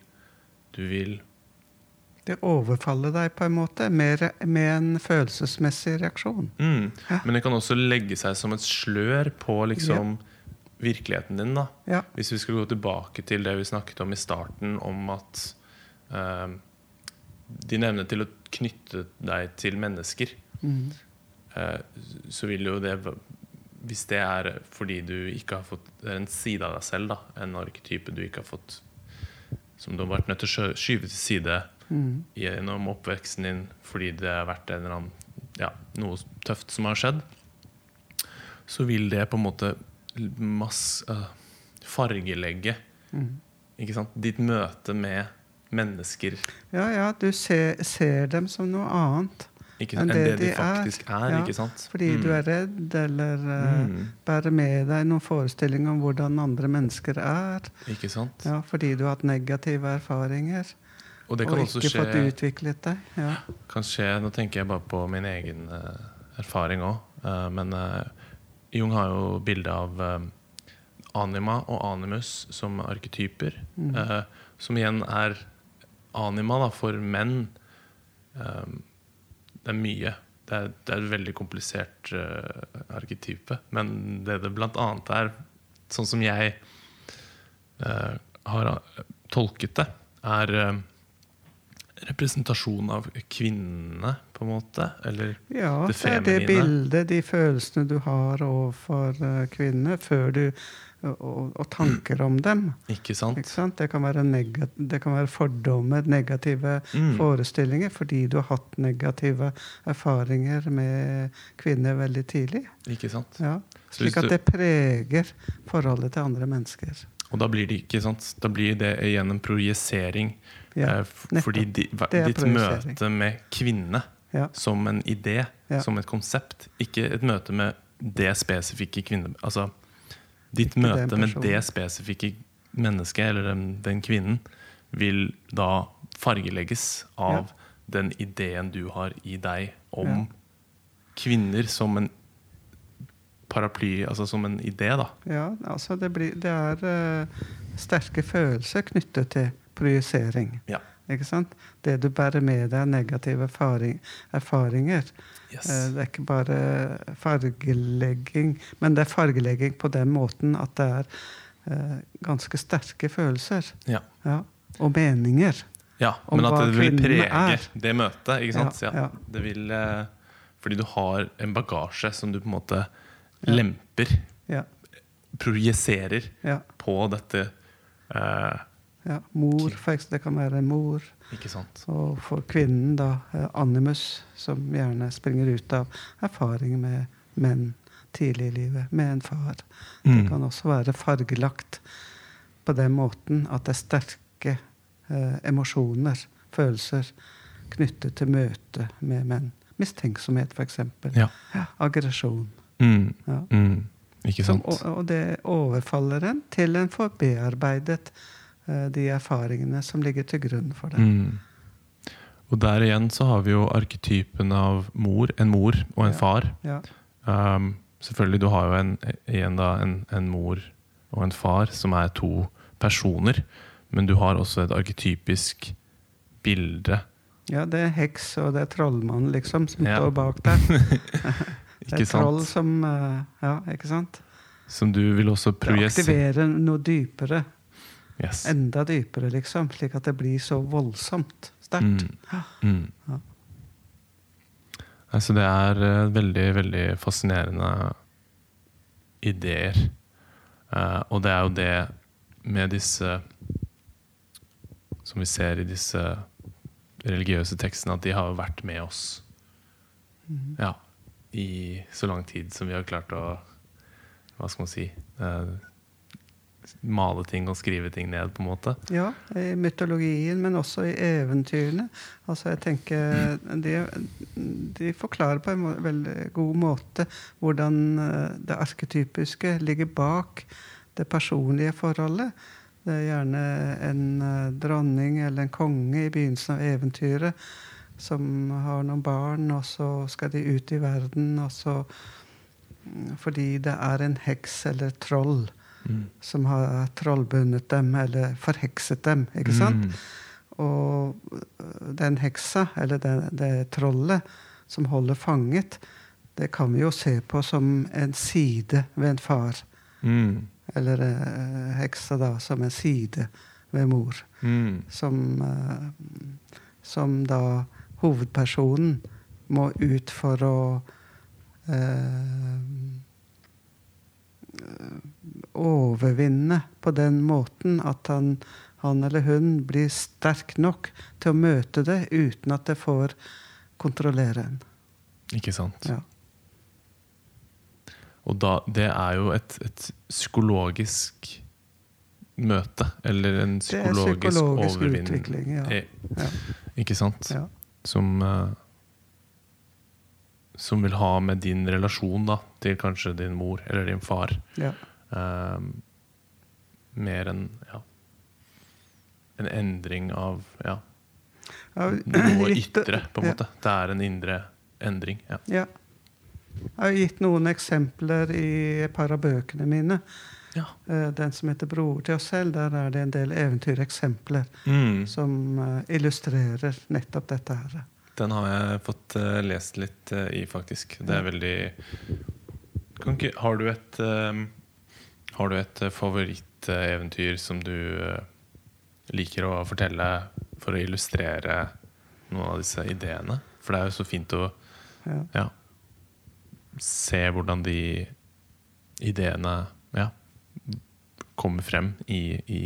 Du vil Det overfaller deg på en måte med, med en følelsesmessig reaksjon. mm, Ja. Men det kan også legge seg som et slør på liksom virkeligheten din. da Ja. Hvis vi skal gå tilbake til det vi snakket om i starten, om at din evne til å knytte deg til mennesker, Mm. eh, så vil jo det Hvis det er fordi du ikke har fått Det er en side av deg selv, da, en arketype du ikke har fått Som du har vært nødt til å skyve til side Mm. gjennom oppveksten din fordi det har vært en eller annen, ja, noe tøft som har skjedd, så vil det på en måte mass, øh, fargelegge Mm. ditt møte med mennesker Ja, ja, du ser, ser dem som noe annet. ikke, Enn enn det det de de er. faktisk er. Ja, ikke sant? Fordi Mm. du er redd, eller uh, Mm. bærer med deg noen forestilling om hvordan andre mennesker er. Ikke sant? Ja, fordi du har hatt negative erfaringer Og det og kan også ikke fått skje, utviklet deg. Ja. kan skje Nå tenker jeg bare på min egen uh, erfaring òg. men eh, Jung har jo bilde av anima og animus som arketyper. Mm. som igjen er anima da, for menn. um, det er mye. Det er, det er et veldig komplisert uh, arketype. Men det det blant annet er, sånn som jeg uh, har eh, tolket det, er uh, representasjon av kvinnene, på en måte. Eller Ja, Det det er det bildet, de følelsene du har overfor kvinnene før du og, og tanker om dem. Ikke sant? Ikke sant? Det, kan det kan være fordommer, negative Mm. forestillinger, fordi du har hatt negative erfaringer med kvinner veldig tidlig. Ikke sant? Ja. Slik at det preger forholdet til andre mennesker. Og da blir det ikke sant? Da blir det igjen en projisering. Ja, eh, fordi di, ditt møte med kvinne Ja. som en idé, som et konsept, ikke et møte med det spesifikke kvinne... Altså ditt Ikke møte med det spesifikke mennesket, eller den, den kvinnen, vil da fargelegges av den ideen du har i deg om Ja. kvinner som en paraply, altså som en idé, da. Ja, altså det, blir, det er uh, sterke følelser knyttet til projisering. Ja. Ikke sant? Det du bærer med deg av negative erfaring, erfaringer. Yes. Eh, Det er ikke bare fargelegging, men det er fargelegging på den måten at det er eh, ganske sterke følelser. Ja. Ja. Og meninger. Ja, men at det vil prege er. det møtet. Ikke sant? Ja. Det vil, eh, fordi du har en bagasje som du på en måte Ja. lemper, projiserer, på dette. eh, ja. Mor, for eksempel. Det kan være en mor. ikke sant? Og for kvinnen, da, eh, animus, som gjerne springer ut av erfaring med menn tidlig i livet, med en far. Det Mm. kan også være fargelagt på den måten at det er sterke eh, emosjoner, følelser, knyttet til møte med menn. Mistenksomhet, f.eks. Ja. Aggresjon. Mm. Ja. Mm. Ikke Som, sant? og, og det overfaller en til en får bearbeidet de erfaringene som ligger til grunn for det. Mm. Og der igjen så har vi jo arketypen av mor, en mor og en Ja. far. Ja. Um, selvfølgelig, du har jo en, igjen da en, en mor og en far som er to personer. Men du har også et arketypisk bilde. ja, det er heks og det er trollmann, liksom, som Ja. står bak der. Det er troll som eh, Ja, ikke sant? Som du vil også Det projisere. aktiverer noe dypere. Yes. Enda dypere, liksom. Slik at det blir så voldsomt sterkt. Mm. Mm. Ja. Altså, det er eh, veldig, veldig fascinerende ideer. Uh, og det er jo det med disse Som vi ser i disse religiøse tekstene, at de har jo vært med oss ja, i så lang tid som vi har klart å Hva skal man si eh, Male ting og skrive ting ned, på en måte. Ja, i mytologien, men også i eventyrene. Altså jeg tenker De, de forklarer på en må- veldig god måte hvordan eh, det arketypiske ligger bak det personlige forholdet. Det er gjerne en eh, dronning eller en konge i begynnelsen av eventyret som har noen barn, og så skal de ut i verden, og så mm, Fordi det er en heks eller et som har trollbundet dem eller forhekset dem. ikke sant? Mm. Og den heksa, eller det, det trollet som holder fanget, det kan vi jo se på som en side ved en far. Mm. Eller eh, heksa da som en side ved mor. Mm. Som, eh, som da hovedpersonen må ut for å eh, overvinne på den måten at han, han eller hun blir sterk nok til å møte det uten at det får kontrollere en. Ikke sant? Ja. Og da, det er jo et, et psykologisk møte. Eller en Det er psykologisk, overvinning. utvikling, ja. Eh, Ja. Ikke sant? Ja. Som eh, Som vil ha med din relasjon da til kanskje din mor eller din far Ja. Eh, mer enn ja, en endring av ja, noe ytre, på en måte. Det er en indre endring. Ja. Ja. Jeg har gitt noen eksempler i et par av bøkene mine. ja. Eh, Den som heter 'Bror til oss selv', der er det en del eventyreksempler Mm. som eh, illustrerer nettopp dette her. Den har jeg fått eh, lest litt i, faktisk. Det er veldig kan ikke, Har du et eh, Har du et eh, favoritteventyr som du eh, liker å fortelle for å illustrere noen av disse ideene? For det er jo så fint å Ja. ja, se hvordan de ideene ja, kommer frem i, i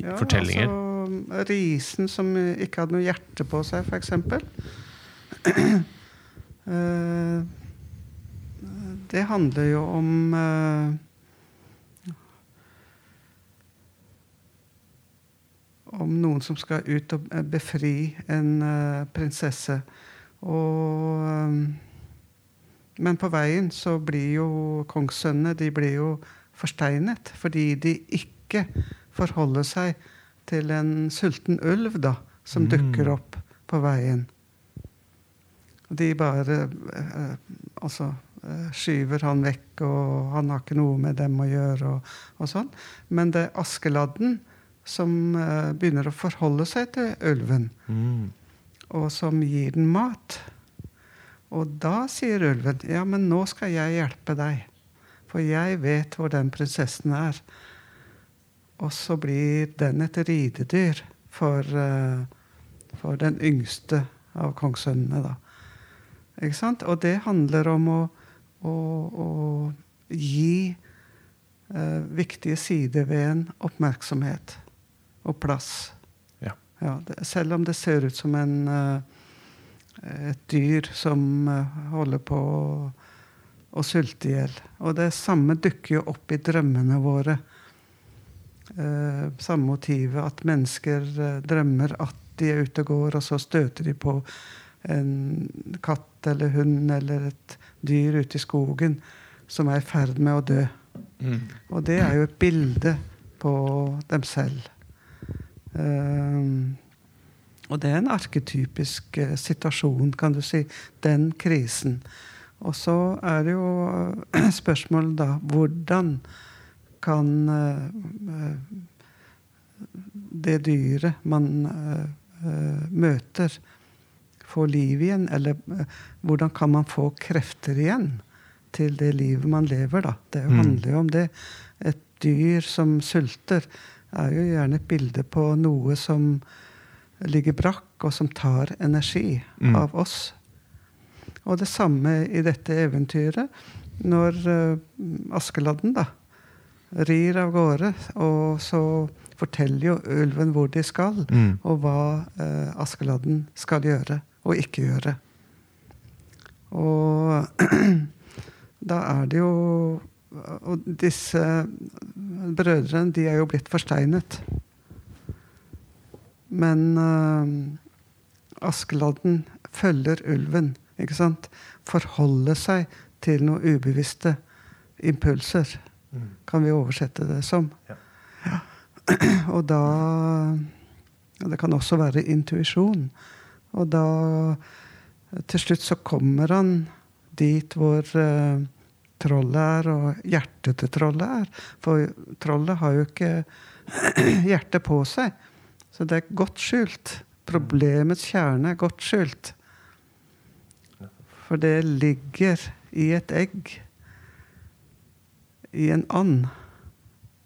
Ja, fortellinger. Altså, risen som ikke hadde noe hjerte på seg, f.eks. Eh, det handler jo om eh, Om noen som skal ut og eh, befri en uh, prinsesse. Og um, Men på veien så blir jo kongssønnene de blir jo forsteinet fordi de ikke forholder seg til en sulten ulv da, som Mm. dukker opp på veien. De bare uh, altså, skyver han vekk, og han har ikke noe med dem å gjøre. Og, og sånn. Men det Askeladden som eh, begynner å forholde seg til ulven, Mm. og som gir den mat. Og da sier ulven, 'Ja, men nå skal jeg hjelpe deg, for jeg vet hvor den prinsessen er.' Og så blir den et ridedyr for, eh, for den yngste av kongssønnene, da. Ikke sant? Og det handler om å, å, å gi eh, viktige sider ved en oppmerksomhet og plass. Ja. Ja, det, selv om det ser ut som en, eh, et dyr som eh, holder på å, å sulte i hjel. Og det samme dukker jo opp i drømmene våre. Eh, samme motivet at mennesker eh, drømmer at de er ute og går, og så støter de på en katt eller hund eller et dyr ute i skogen som er i ferd med å dø. Mm. Og det er jo et bilde på dem selv. Ehm, og det er en arketypisk eh, situasjon, kan du si. Den krisen. Og så er det jo eh, spørsmålet da hvordan kan eh, eh, det dyret man eh, eh, møter, få liv igjen? Eller eh, hvordan kan man få krefter igjen til det livet man lever, da? Det Mm. handler jo om det. Et dyr som sulter, er jo gjerne et bilde på noe som ligger brakk, og som tar energi Mm. av oss. Og det samme i dette eventyret. Når uh, Askeladden da rir av gårde, og så forteller jo ulven hvor de skal, Mm. og hva uh, Askeladden skal gjøre og ikke gjøre. Og da er det jo Og disse brødrene, de er jo blitt forsteinet. Men uh, Askeladden følger ulven, ikke sant? Forholder seg til noen ubevisste impulser, Mm. kan vi oversette det som. Ja. Ja. Og da Det kan også være intuisjon. Og da Til slutt så kommer han dit hvor eh, trollet er, og hjertet til trollet er. For trollet har jo ikke hjertet på seg. Så det er godt skjult. Problemets kjerne er godt skjult. For det ligger i et egg. I en and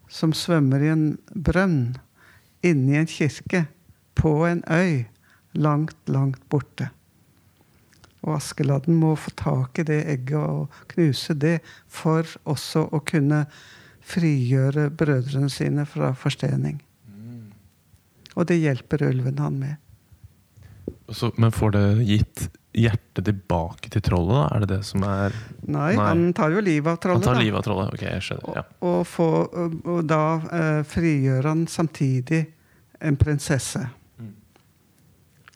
som svømmer i en brønn. Inni en kirke. På en øy. Langt, langt borte. Og Askeladden må få tak i det egget og knuse det for også å kunne frigjøre brødrene sine fra forstening. Og det hjelper ulven han med. Så- men får det gitt hjertet tilbake til trollet, da? Er det det som er Nei, Nei. han tar jo livet av Han trollet. tar livet av trollet? Ok, jeg skjønner. Ja. Og, få, og, og da eh, frigjør han samtidig en prinsesse.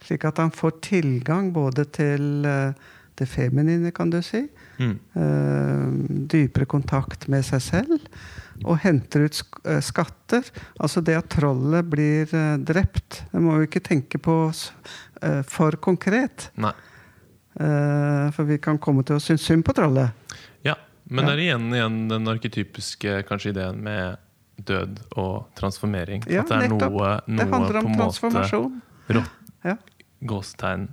Slik at han får tilgang både til eh, det feminine, kan du si, Mm. Uh, dypere kontakt med seg selv, og henter ut sk eh, skatter. Altså det at trollet blir uh, drept, det må vi ikke tenke på eh, for konkret. Nei. For vi kan komme til å synes synd på trollet. Ja, men Ja. det er igjen, igjen den arketypiske kanskje ideen med død og transformering. Ja, At det er nettopp. noe, noe Det handler på om en måte transformasjon. rått, Ja. Gåstegn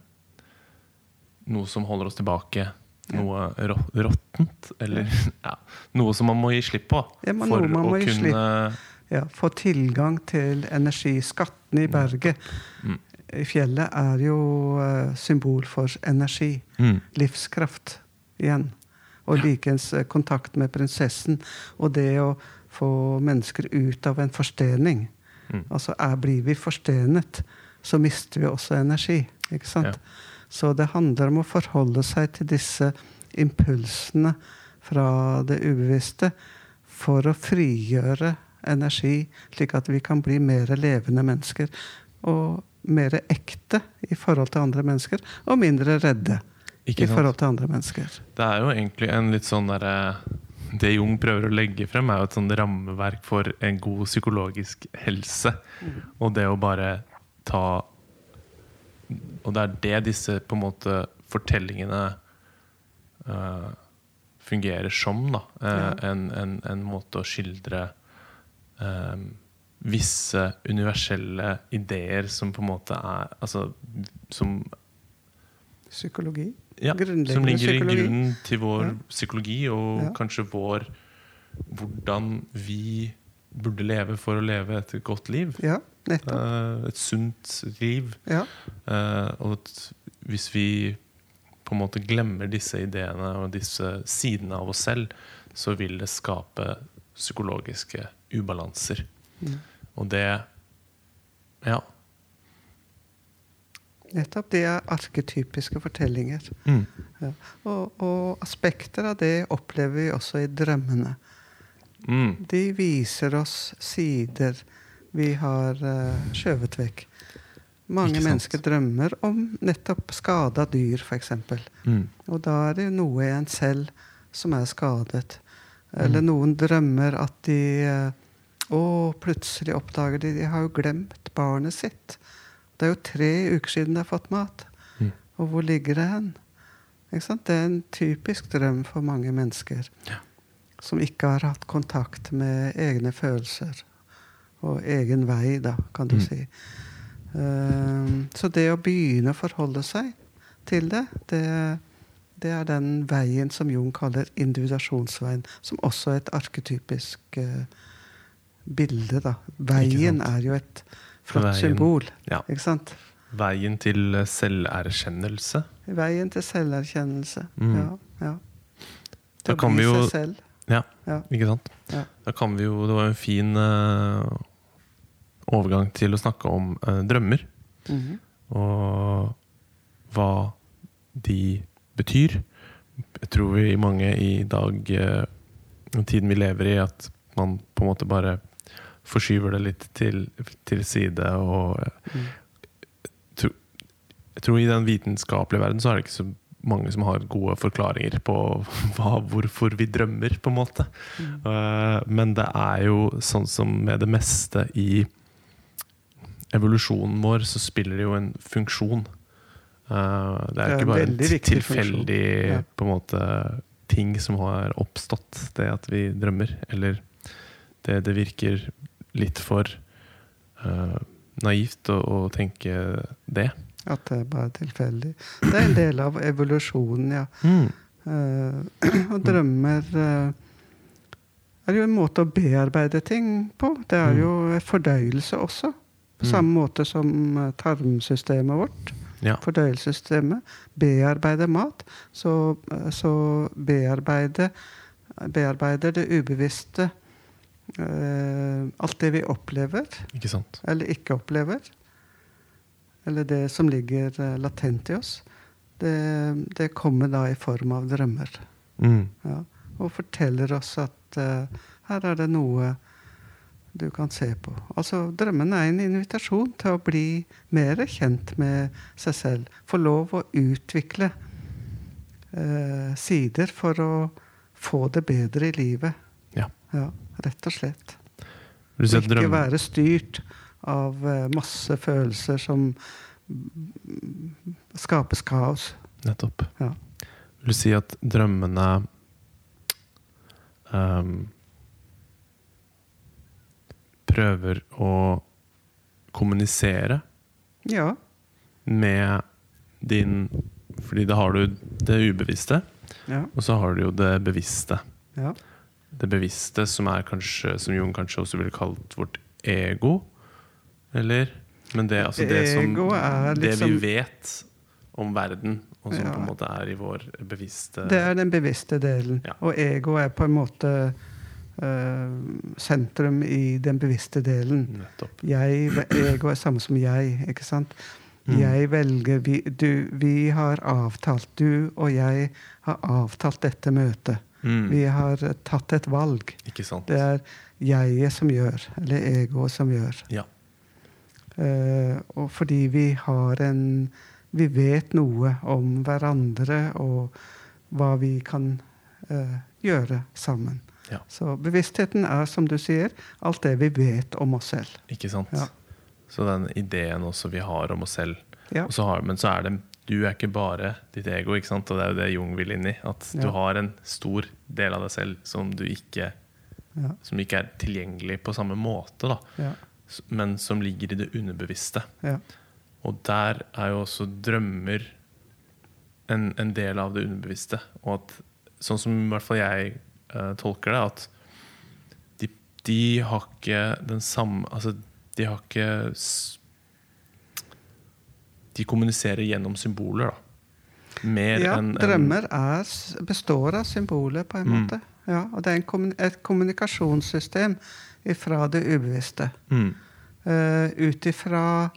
Noe som holder oss tilbake. Noe rå- råttent. Eller ja, noe som man må gi slipp på. Ja, for å kunne Ja, få tilgang til energiskattene i berget. Mm. I fjellet er jo eh, symbol for energi. mm, Livskraft igjen. Og likens eh, kontakt med prinsessen. Og det å få mennesker ut av en forstening. Mm. Altså er, blir vi forstenet, så mister vi også energi. Ikke sant? Ja. Så det handler om å forholde seg til disse impulsene fra det ubevisste for å frigjøre energi, slik at vi kan bli mer levende mennesker. Og mer ekte i forhold til andre mennesker, og mindre redde i forhold til andre mennesker. Det er jo egentlig en litt sånn der, Det Jung prøver å legge frem, er jo et sånn rammeverk for en god psykologisk helse. Og det å bare ta Og det er det disse på en måte fortellingene uh, fungerer som. da uh, Ja. en, en, en måte å skildre eh, visse universelle ideer som på en måte er Altså som Psykologi. ja, som ligger i grunnen til vår Ja. psykologi, og Ja. kanskje vår Hvordan vi burde leve for å leve et godt liv. Ja, Eh, et sunt liv. Ja. Eh, og at hvis vi på en måte glemmer disse ideene og disse sidene av oss selv, så vil det skape psykologiske ubalanser. Mm. Og det Ja. Nettopp. Det er arketypiske fortellinger. Mm. Ja. Og, og aspekter av det opplever vi også i drømmene. Mm. De viser oss sider vi har uh, skjøvet vekk. Mange mennesker drømmer om nettopp skada dyr, f.eks. Mm. Og da er det noe i en selv som er skadet. Mm. Eller noen drømmer at de eh, Å, plutselig oppdager de De har jo glemt barnet sitt. Det er jo tre uker siden de har fått mat. Mm. Og hvor ligger det hen? Det er en typisk drøm for mange mennesker. Ja. Som ikke har hatt kontakt med egne følelser. Og egen vei, da, kan du Mm. si. Ehm, så det å begynne å forholde seg til det, det, det er den veien som Jung kaller individuasjonsveien. Som også er et arketypisk uh, bilde, da. Veien er jo et flott Veien. symbol. Ja. Ikke sant? Veien til selverkjennelse. Veien til selverkjennelse. Mm. Ja. ja. Til å bli vi jo- seg selv. Ja, Ja. ikke sant? Ja. Da kan vi jo Det var en fin eh, overgang til å snakke om eh, drømmer. Mhm. Og hva de betyr. Jeg tror vi mange i dag, eh, tiden vi lever i, at man på en måte bare forskyver det litt til, til side. Og eh, Mm. jeg tror i den vitenskapelige verden så er det ikke så mange som har gode forklaringer på hva, hvorfor vi drømmer, på en måte. Mm. Uh, men det er jo sånn som med det meste i evolusjonen vår, så spiller det jo en funksjon. Uh, det er jo ikke bare en en tilfeldig. Ja. på en måte, ting som har oppstått, det at vi drømmer. Eller det, det virker litt for uh, naivt å, å tenke det. At det er bare tilfeldig. Det er en del av evolusjonen, ja. Eh, og drømmer er jo en måte å bearbeide ting på. Det er Mm. jo fordøyelse også. På Mm. samme måte som eh, tarmsystemet vårt. Ja. Fordøyelsessystemet. Bearbeider mat. Så, eh, så bearbeider, bearbeider det ubevisste eh, alt det vi opplever, Ikke sant? eller ikke opplever. Eller det som ligger eh, latent i oss. Det, det kommer da i form av drømmer. Mm. Ja, og forteller oss at eh, her er det noe du kan se på. Altså, Drømmen er en invitasjon til å bli mer kjent med seg selv. Få lov å utvikle eh, sider for å få det bedre i livet. Ja. Ja, rett og slett. Ikke drømmen. være styrt av eh, masse følelser som skapes kaos. Nettopp. Ja. Vil du si at drømmene ehm, prøver å kommunisere Ja. med din Fordi da har du det ubevisste, Ja. og så har du jo det bevisste. ja. Det bevisste som er kanskje Som Jon kanskje også ville kalt vårt ego. Eller? Men det, altså det, som, er det liksom- vi vet om verden, og som på en måte er i vår bevisste Det er den bevisste delen. Og ego er på en måte sentrum i den bevisste delen. Jeg, Jeg, er samme som jeg, ikke sant? Mm. Jeg velger vi, du, vi har avtalt, du og jeg har avtalt dette møtet. Mm. Vi har eh, tatt et valg. Det er jeget som gjør, eller egoet som gjør. Ja. Uh, og fordi vi har en Vi vet noe om hverandre og hva vi kan uh, gjøre sammen. Ja. Så bevisstheten er, som du sier, alt det vi vet om oss selv. Ikke sant? Ja. Så den ideen også vi har om oss selv. Ja. Og så har, men så er det du er ikke bare ditt ego, ikke sant? og det er jo det Jung vil inn i. At du har en stor del av deg selv som du ikke Ja. Som ikke er tilgjengelig på samme måte, da. Ja. Men som ligger i det underbevisste. Ja. Og der er jo også drømmer en, en del av det underbevisste. Og at, sånn som i hvert fall jeg eh, tolker det, at de, de har ikke den samme Altså, de har ikke De kommuniserer gjennom symboler, da. Mer ja, enn en, drømmer er, består av symboler, på en Mm. måte. Ja, og det er en kommun et kommunikasjonssystem fra det ubevisste. Mm. Uh, Ut ifra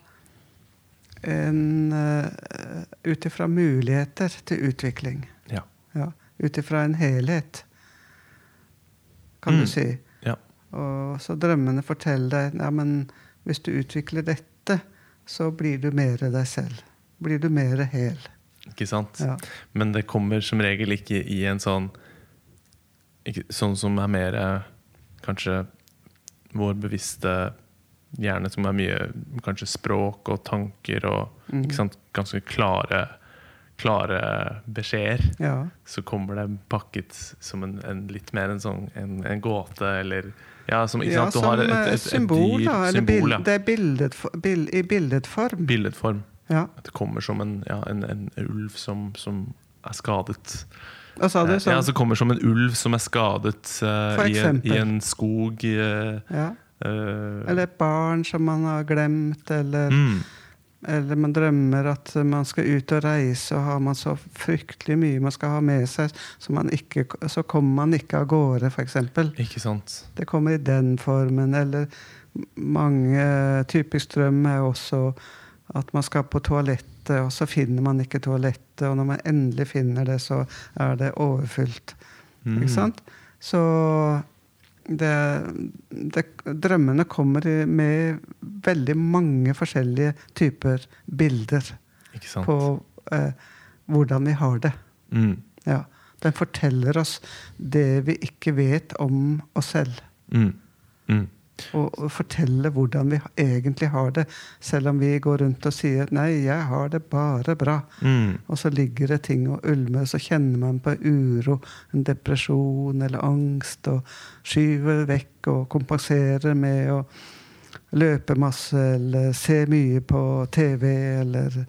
en uh, Ut ifra muligheter til utvikling. Ja. Ja, Ut ifra en helhet, kan Mm. du si. Ja. Og så drømmene forteller deg ja, men hvis du utvikler dette, så blir du mer deg selv. Blir du mer hel. Ikke sant? Ja. Men det kommer som regel ikke i en sånn ikke, Sånn som er mer eh, kanskje vår bevisste hjerne, som er mye kanskje språk og tanker og mm. sant, ganske klare, klare beskjeder. Ja. Så kommer det pakket som en, en litt mer en sånn en, en gåte, eller Ja, som ja, som har et, eh, et, et, symbol, dyr, da. Eller symbol, ja. det er bildet, bild, i billedform. Billedform. Ja. At det kommer som en, ja, en, en ulv som, som er skadet. Hva sa du? Eh, Sånn? Ja, som kommer som en ulv som er skadet uh, i, en, i en skog. Uh, ja. eh, Eller et barn som man har glemt, eller mm, Eller man drømmer at man skal ut og reise, og har man så fryktelig mye man skal ha med seg, så, man ikke, så kommer man ikke av gårde, f.eks. Ikke sant? Det kommer i den formen. Eller mange Typisk drøm er også at man skal på toalettet, og så finner man ikke toalettet. Og når man endelig finner det, så er det overfylt. Mm. Ikke sant? Så det, det, drømmene kommer med veldig mange forskjellige typer bilder Ikke sant? på eh, hvordan vi har det. Mm. Ja. Den forteller oss det vi ikke vet om oss selv. Mm. Mm. Og, og forteller hvordan vi egentlig har det, selv om vi går rundt og sier 'nei, jeg har det bare bra'. Mm. Og så ligger det ting og ulmer, så kjenner man på uro, en depresjon eller angst, og skyver vekk og kompenserer med å løpe masse eller se mye på TV eller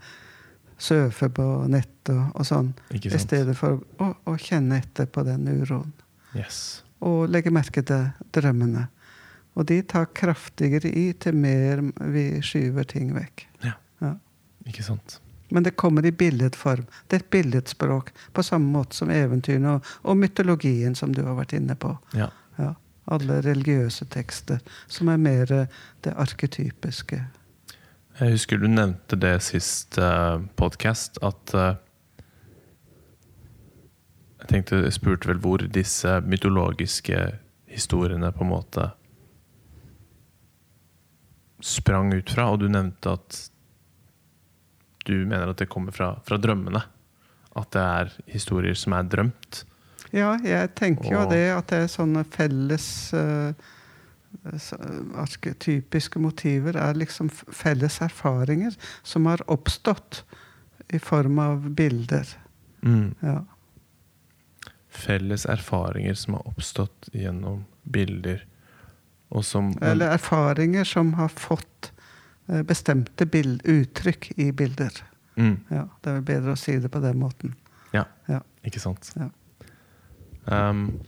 surfe på nett og, og sånn. I stedet for å, å kjenne etter på den uroen. Yes. Og legge merke til drømmene. Og de tar kraftigere i til mer vi skyver ting vekk. Ja, Ikke sant? Men det kommer i billedform. Det er et billedspråk, på samme måte som eventyrene og, og mytologien, som du har vært inne på. Ja. Ja. Alle religiøse tekster, som er mer eh, det arketypiske. Jeg husker du nevnte det sist uh, podkast, at uh, Jeg tenkte, jeg spurte vel hvor disse mytologiske historiene på en måte sprang ut fra, og du nevnte at du mener at det kommer fra, fra drømmene. At det er historier som er drømt. Ja, jeg tenker jo det at det er sånne felles uh, så- Arketypiske motiver er liksom felles erfaringer som har oppstått i form av bilder. Mm. Ja. Felles erfaringer som har oppstått gjennom bilder, og som Eller erfaringer som har fått eh, bestemte bild, uttrykk i bilder. mm. Ja, det er bedre å si det på den måten. Ja, Ja. ikke sant? Ja. Um,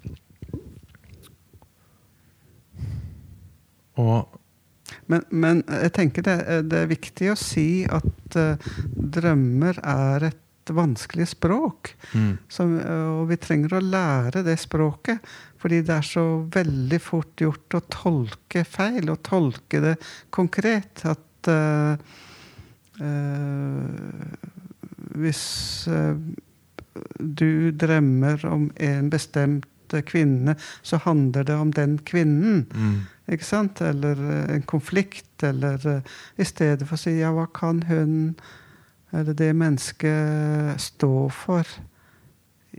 og Men, men jeg tenker det, er- det er viktig å si at uh, drømmer er et vanskelig språk. mm, Som, og vi trenger å lære det språket. Fordi det er så veldig fort gjort å tolke feil, og tolke det konkret. At uh, uh, hvis uh, du drømmer om en bestemt kvinne, så handler det om den kvinnen. mm, Ikke sant? Eller en konflikt. Eller i stedet for å si ja, hva kan hun eller det mennesket står for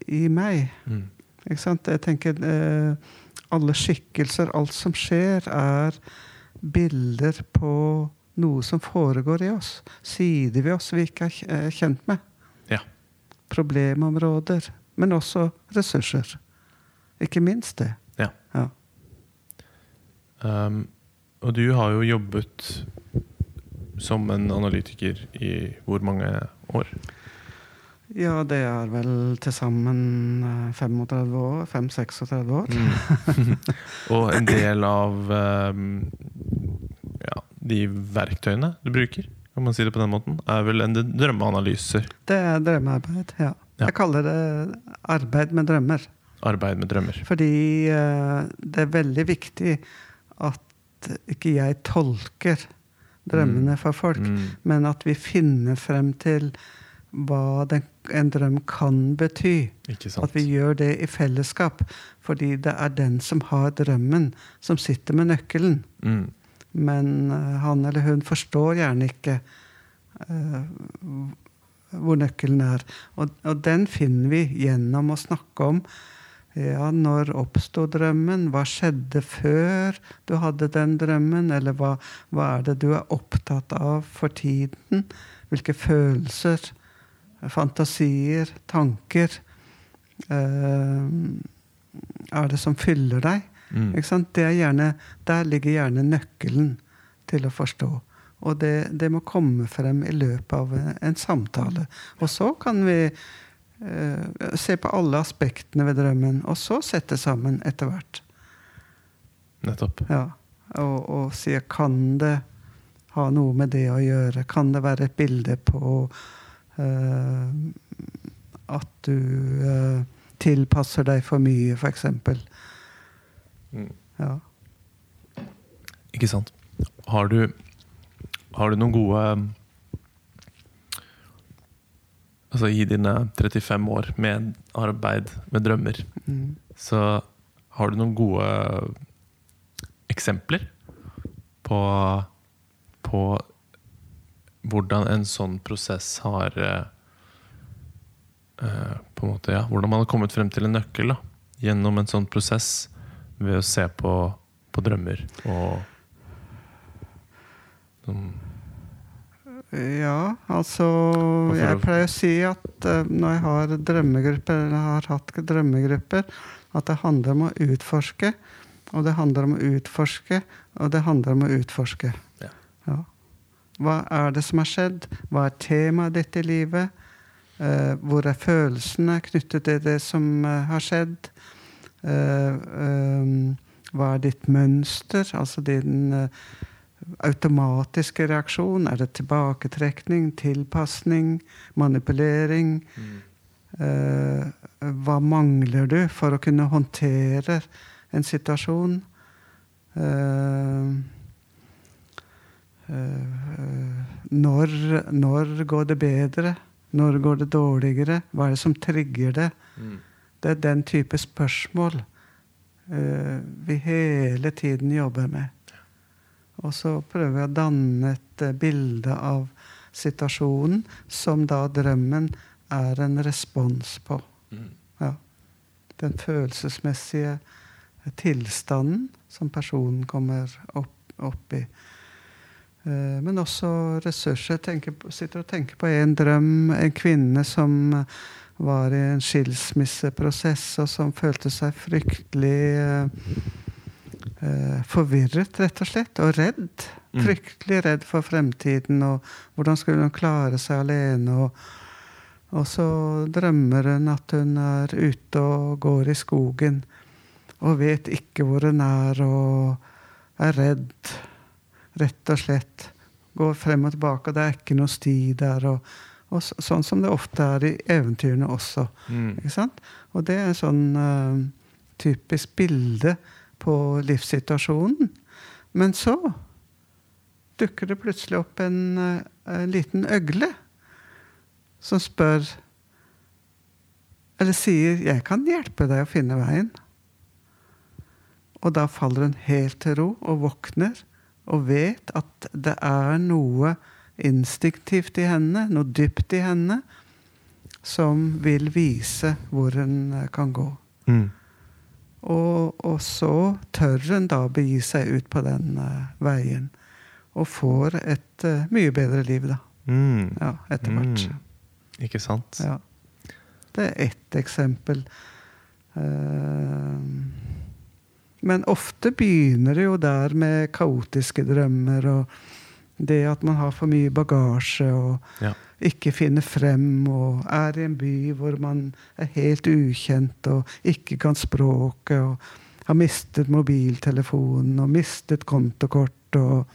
i meg? mm, Ikke sant? Jeg tenker eh, alle skikkelser, alt som skjer, er bilder på noe som foregår i oss. Sider ved oss vi ikke er kjent med. Ja. Problemområder. Men også ressurser. Ikke minst det. Ja. Ja. Um, og du har jo jobbet som en analytiker i hvor mange år? Ja, det er vel til sammen eh, 35 år. 5-36 år. Mm. og en del av um, ja, de verktøyene du bruker, kan man si det på den måten, er vel en drømmeanalyser. Det er drømmearbeid, ja. Ja. Jeg kaller det arbeid med drømmer. Arbeid med drømmer. Fordi eh, det er veldig viktig at ikke jeg tolker drømmene for folk, Mm. men at vi finner frem til hva den, en drøm kan bety. At vi gjør det i fellesskap. Fordi det er den som har drømmen, som sitter med nøkkelen. Mm. Men uh, han eller hun forstår gjerne ikke uh, hvor nøkkelen er. Og, og den finner vi gjennom å snakke om ja, når oppsto drømmen? Hva skjedde før du hadde den drømmen? Eller hva, hva er det du er opptatt av for tiden? Hvilke følelser, fantasier, tanker eh, er det som fyller deg? Mm. Ikke sant? Det er gjerne, der ligger gjerne nøkkelen til å forstå. Og det, det må komme frem i løpet av en, en samtale. Og så kan vi se på alle aspektene ved drømmen, og så sette sammen etter hvert. Nettopp. Ja. Og, og si kan det ha noe med det å gjøre? Kan det være et bilde på uh, at du uh, tilpasser deg for mye, f.eks.? Mm. Ja. Ikke sant. Har du, har du noen gode Altså, i dine 35 år med arbeid med drømmer, Mm. så har du noen gode eksempler på, på hvordan en sånn prosess har eh, På en måte, ja, Hvordan man har kommet frem til en nøkkel da, gjennom en sånn prosess ved å se på, på drømmer og sånn Ja, altså Jeg pleier å si at eh, når jeg har drømmegrupper, eller har hatt drømmegrupper, at det handler om å utforske. Og det handler om å utforske, og det handler om å utforske. Ja. Ja. Hva er det som har skjedd? Hva er temaet ditt i livet? Eh, hvor er følelsene knyttet til det som eh, har skjedd? Hva er ditt mønster? Altså din eh, automatiske reaksjon? Er det tilbaketrekning, tilpasning, manipulering? Eh, hva mangler du for å kunne håndtere en situasjon? Uh, uh, når, når går det bedre? Når går det dårligere? Hva er det som trigger det? Mm. Det er den type spørsmål vi hele tiden jobber med. Og så prøver jeg å danne et eh, bilde av situasjonen som da drømmen er en respons på. Mm. Ja. Den følelsesmessige tilstanden som personen kommer opp, opp i. Eh, Men også ressurser. Tenker, sitter og tenker på en drøm. En kvinne som var i en skilsmisseprosess, og som følte seg fryktelig eh, eh, forvirret, rett og slett. Og redd. Mm. Fryktelig redd for fremtiden. Og hvordan skulle hun klare seg alene? Og, og så drømmer hun at hun er ute og går i skogen. Og vet ikke hvor hun er, og er redd. Rett og slett. Går frem og tilbake, og det er ikke noe sti der. Og, og så, sånn som det ofte er i eventyrene også. Mm. Og det er en sånn uh, typisk bilde på livssituasjonen. Men så dukker det plutselig opp en, eh, en liten øgle som spør Eller sier 'Jeg kan hjelpe deg å finne veien'. Og da faller hun helt til ro og våkner og vet at det er noe instinktivt i henne, noe dypt i henne, som vil vise hvor hun eh, kan gå. Mm. Og, og så tør en da begi seg ut på den uh, veien. Og får et uh, mye bedre liv, da. Mm. Ja, etter hvert. Mm. Ikke sant? Ja. Det er ett eksempel. Uh, men ofte begynner det jo der med kaotiske drømmer og det at man har for mye bagasje og Ja. Ikke finner frem og er i en by hvor man er helt ukjent og ikke kan språket og har mistet mobiltelefonen og mistet kontokort og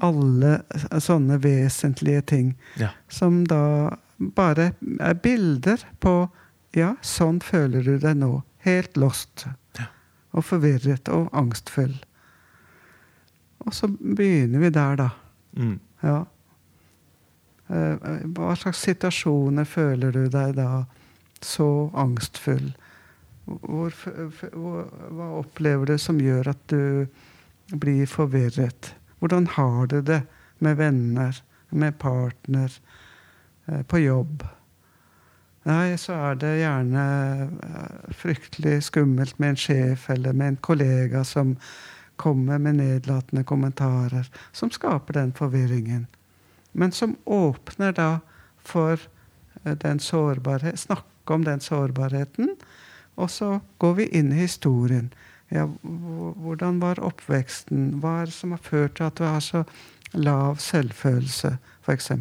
alle sånne vesentlige ting Ja. som da bare er bilder på Ja, sånn føler du deg nå. Helt lost. Ja. Og forvirret og angstfull. Og så begynner vi der, da. Mm. Ja. Eh, Hva slags situasjoner føler du deg da så angstfull? Hvor, hva opplever du som gjør at du blir forvirret? Hvordan har du det med venner, med partner, eh, på jobb? Nei, så er det gjerne eh, fryktelig skummelt med en sjef eller med en kollega som kommer med nedlatende kommentarer, som skaper den forvirringen. Men som åpner da for eh, den sårbarhet, snakke om den sårbarheten. Og så går vi inn i historien. Ja, hvordan var oppveksten? Hva er det som har ført til at du har så lav selvfølelse, f.eks.?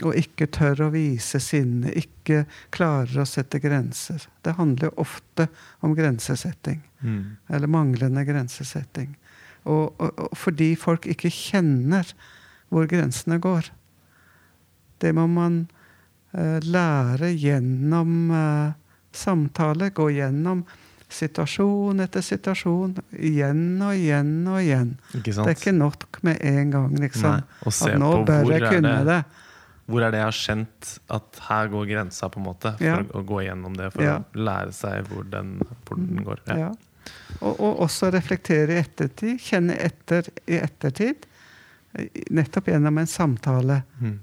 Og ikke tør å vise sinne, ikke klarer å sette grenser. Det handler jo ofte om grensesetting. Mm. Eller manglende grensesetting. Og, og, og fordi folk ikke kjenner hvor grensene går. Det må man eh, lære gjennom eh, samtale. Gå gjennom situasjon etter situasjon. Igjen og igjen og igjen. Det er ikke nok med en gang, liksom. Nei, At nå bør jeg kunne det- det. Hvor er det jeg har kjent at her går grensa, på en måte? For Ja. å, gå gjennom det, for Ja. å lære seg hvor den, hvor den går. Ja. Ja. Og, og også reflektere i ettertid. Kjenne etter i ettertid. Nettopp gjennom en samtale. Mm.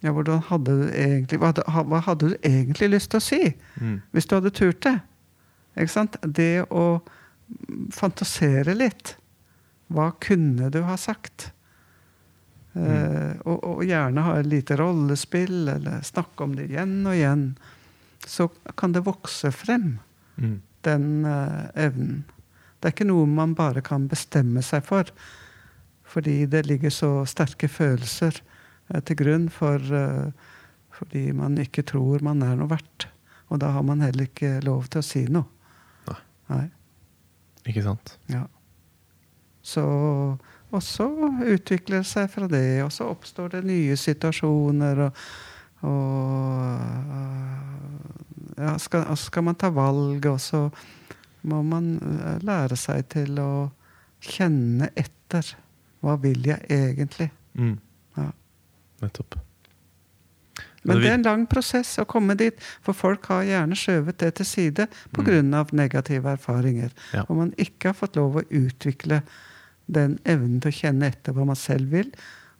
Ja, hadde du egentlig, hva, hadde, hva hadde du egentlig lyst til å si? Mm. Hvis du hadde turt det. Ikke sant? Det å mm, fantasere litt. Hva kunne du ha sagt? Eh, og, og gjerne ha et lite rollespill, eller snakke om det igjen og igjen. Så kan det vokse frem, Mm. den eh, evnen. Det er ikke noe man bare kan bestemme seg for. Fordi det ligger så sterke følelser eh, til grunn for eh, Fordi man ikke tror man er noe verdt. Og da har man heller ikke lov til å si noe. Nei. Nei. Ikke sant? Ja. Så Og så utvikler det seg fra det, og så oppstår det nye situasjoner, og, og ja, skal, skal man ta valg, og så må man eh, lære seg til å kjenne etter. Hva vil jeg egentlig? Mm. Ja. Nettopp. Men det er en lang prosess å komme dit, for folk har gjerne skjøvet det til side pga. av negative erfaringer. Ja. Og man ikke har fått lov å utvikle den evnen til å kjenne etter hva man selv vil,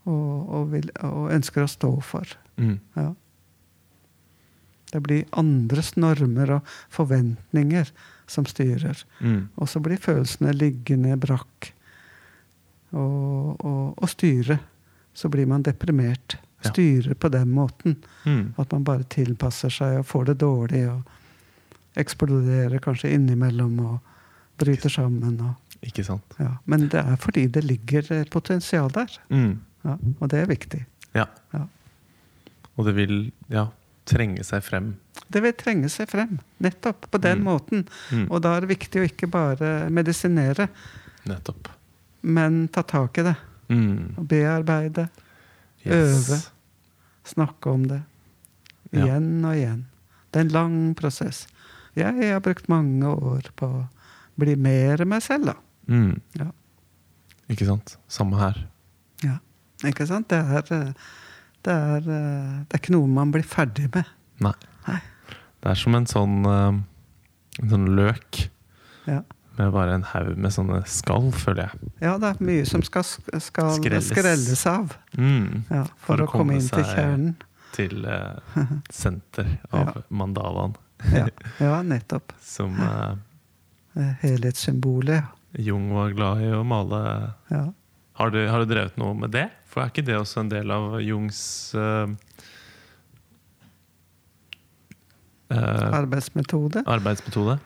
og, og, vil, og ønsker å stå for. Mm. Ja. Det blir andres normer og forventninger som styrer. Mm. Og så blir følelsene liggende brakk og, og, og styre. Så blir man deprimert. Ja. Styrer på den måten. Mm. At man bare tilpasser seg og får det dårlig og eksploderer kanskje innimellom og bryter sammen. Og, Ikke sant? ja. Men det er fordi det ligger et potensial der. Mm. Ja. Og det er viktig. Ja. Ja. Og det vil ja, trenge seg frem. Det vil trenge seg frem. Nettopp på den Mm. måten. Mm. Og da er det viktig å ikke bare medisinere, Nettopp. Men ta tak i det. Mm. Bearbeide. Yes. Øve. Snakke om det. Ja. Igjen og igjen. Det er en lang prosess. Jeg har brukt mange år på å bli mer meg selv, da. Mm. Ja. Ikke sant? Samme her. Ja. Ikke sant? Det er, det er, det er ikke noe man blir ferdig med. Nei. Nei. Det er som en sånn, eh, en sånn løk Ja. Med bare en haug med sånne skall, føler jeg. ja, det er mye som skal, skal Skrelles. skrelles. av Mm. ja, for, å komme inn til kjernen. Til uh, senter av Ja. mandalaen, Ja, ja nettopp. som Eh, Helhetssymbolet. Jung var glad i å male. Ja. Har du, har du drevet noe med det? For er ikke det også en del av Jungs uh, Arbeidsmetode. arbeidsmetode?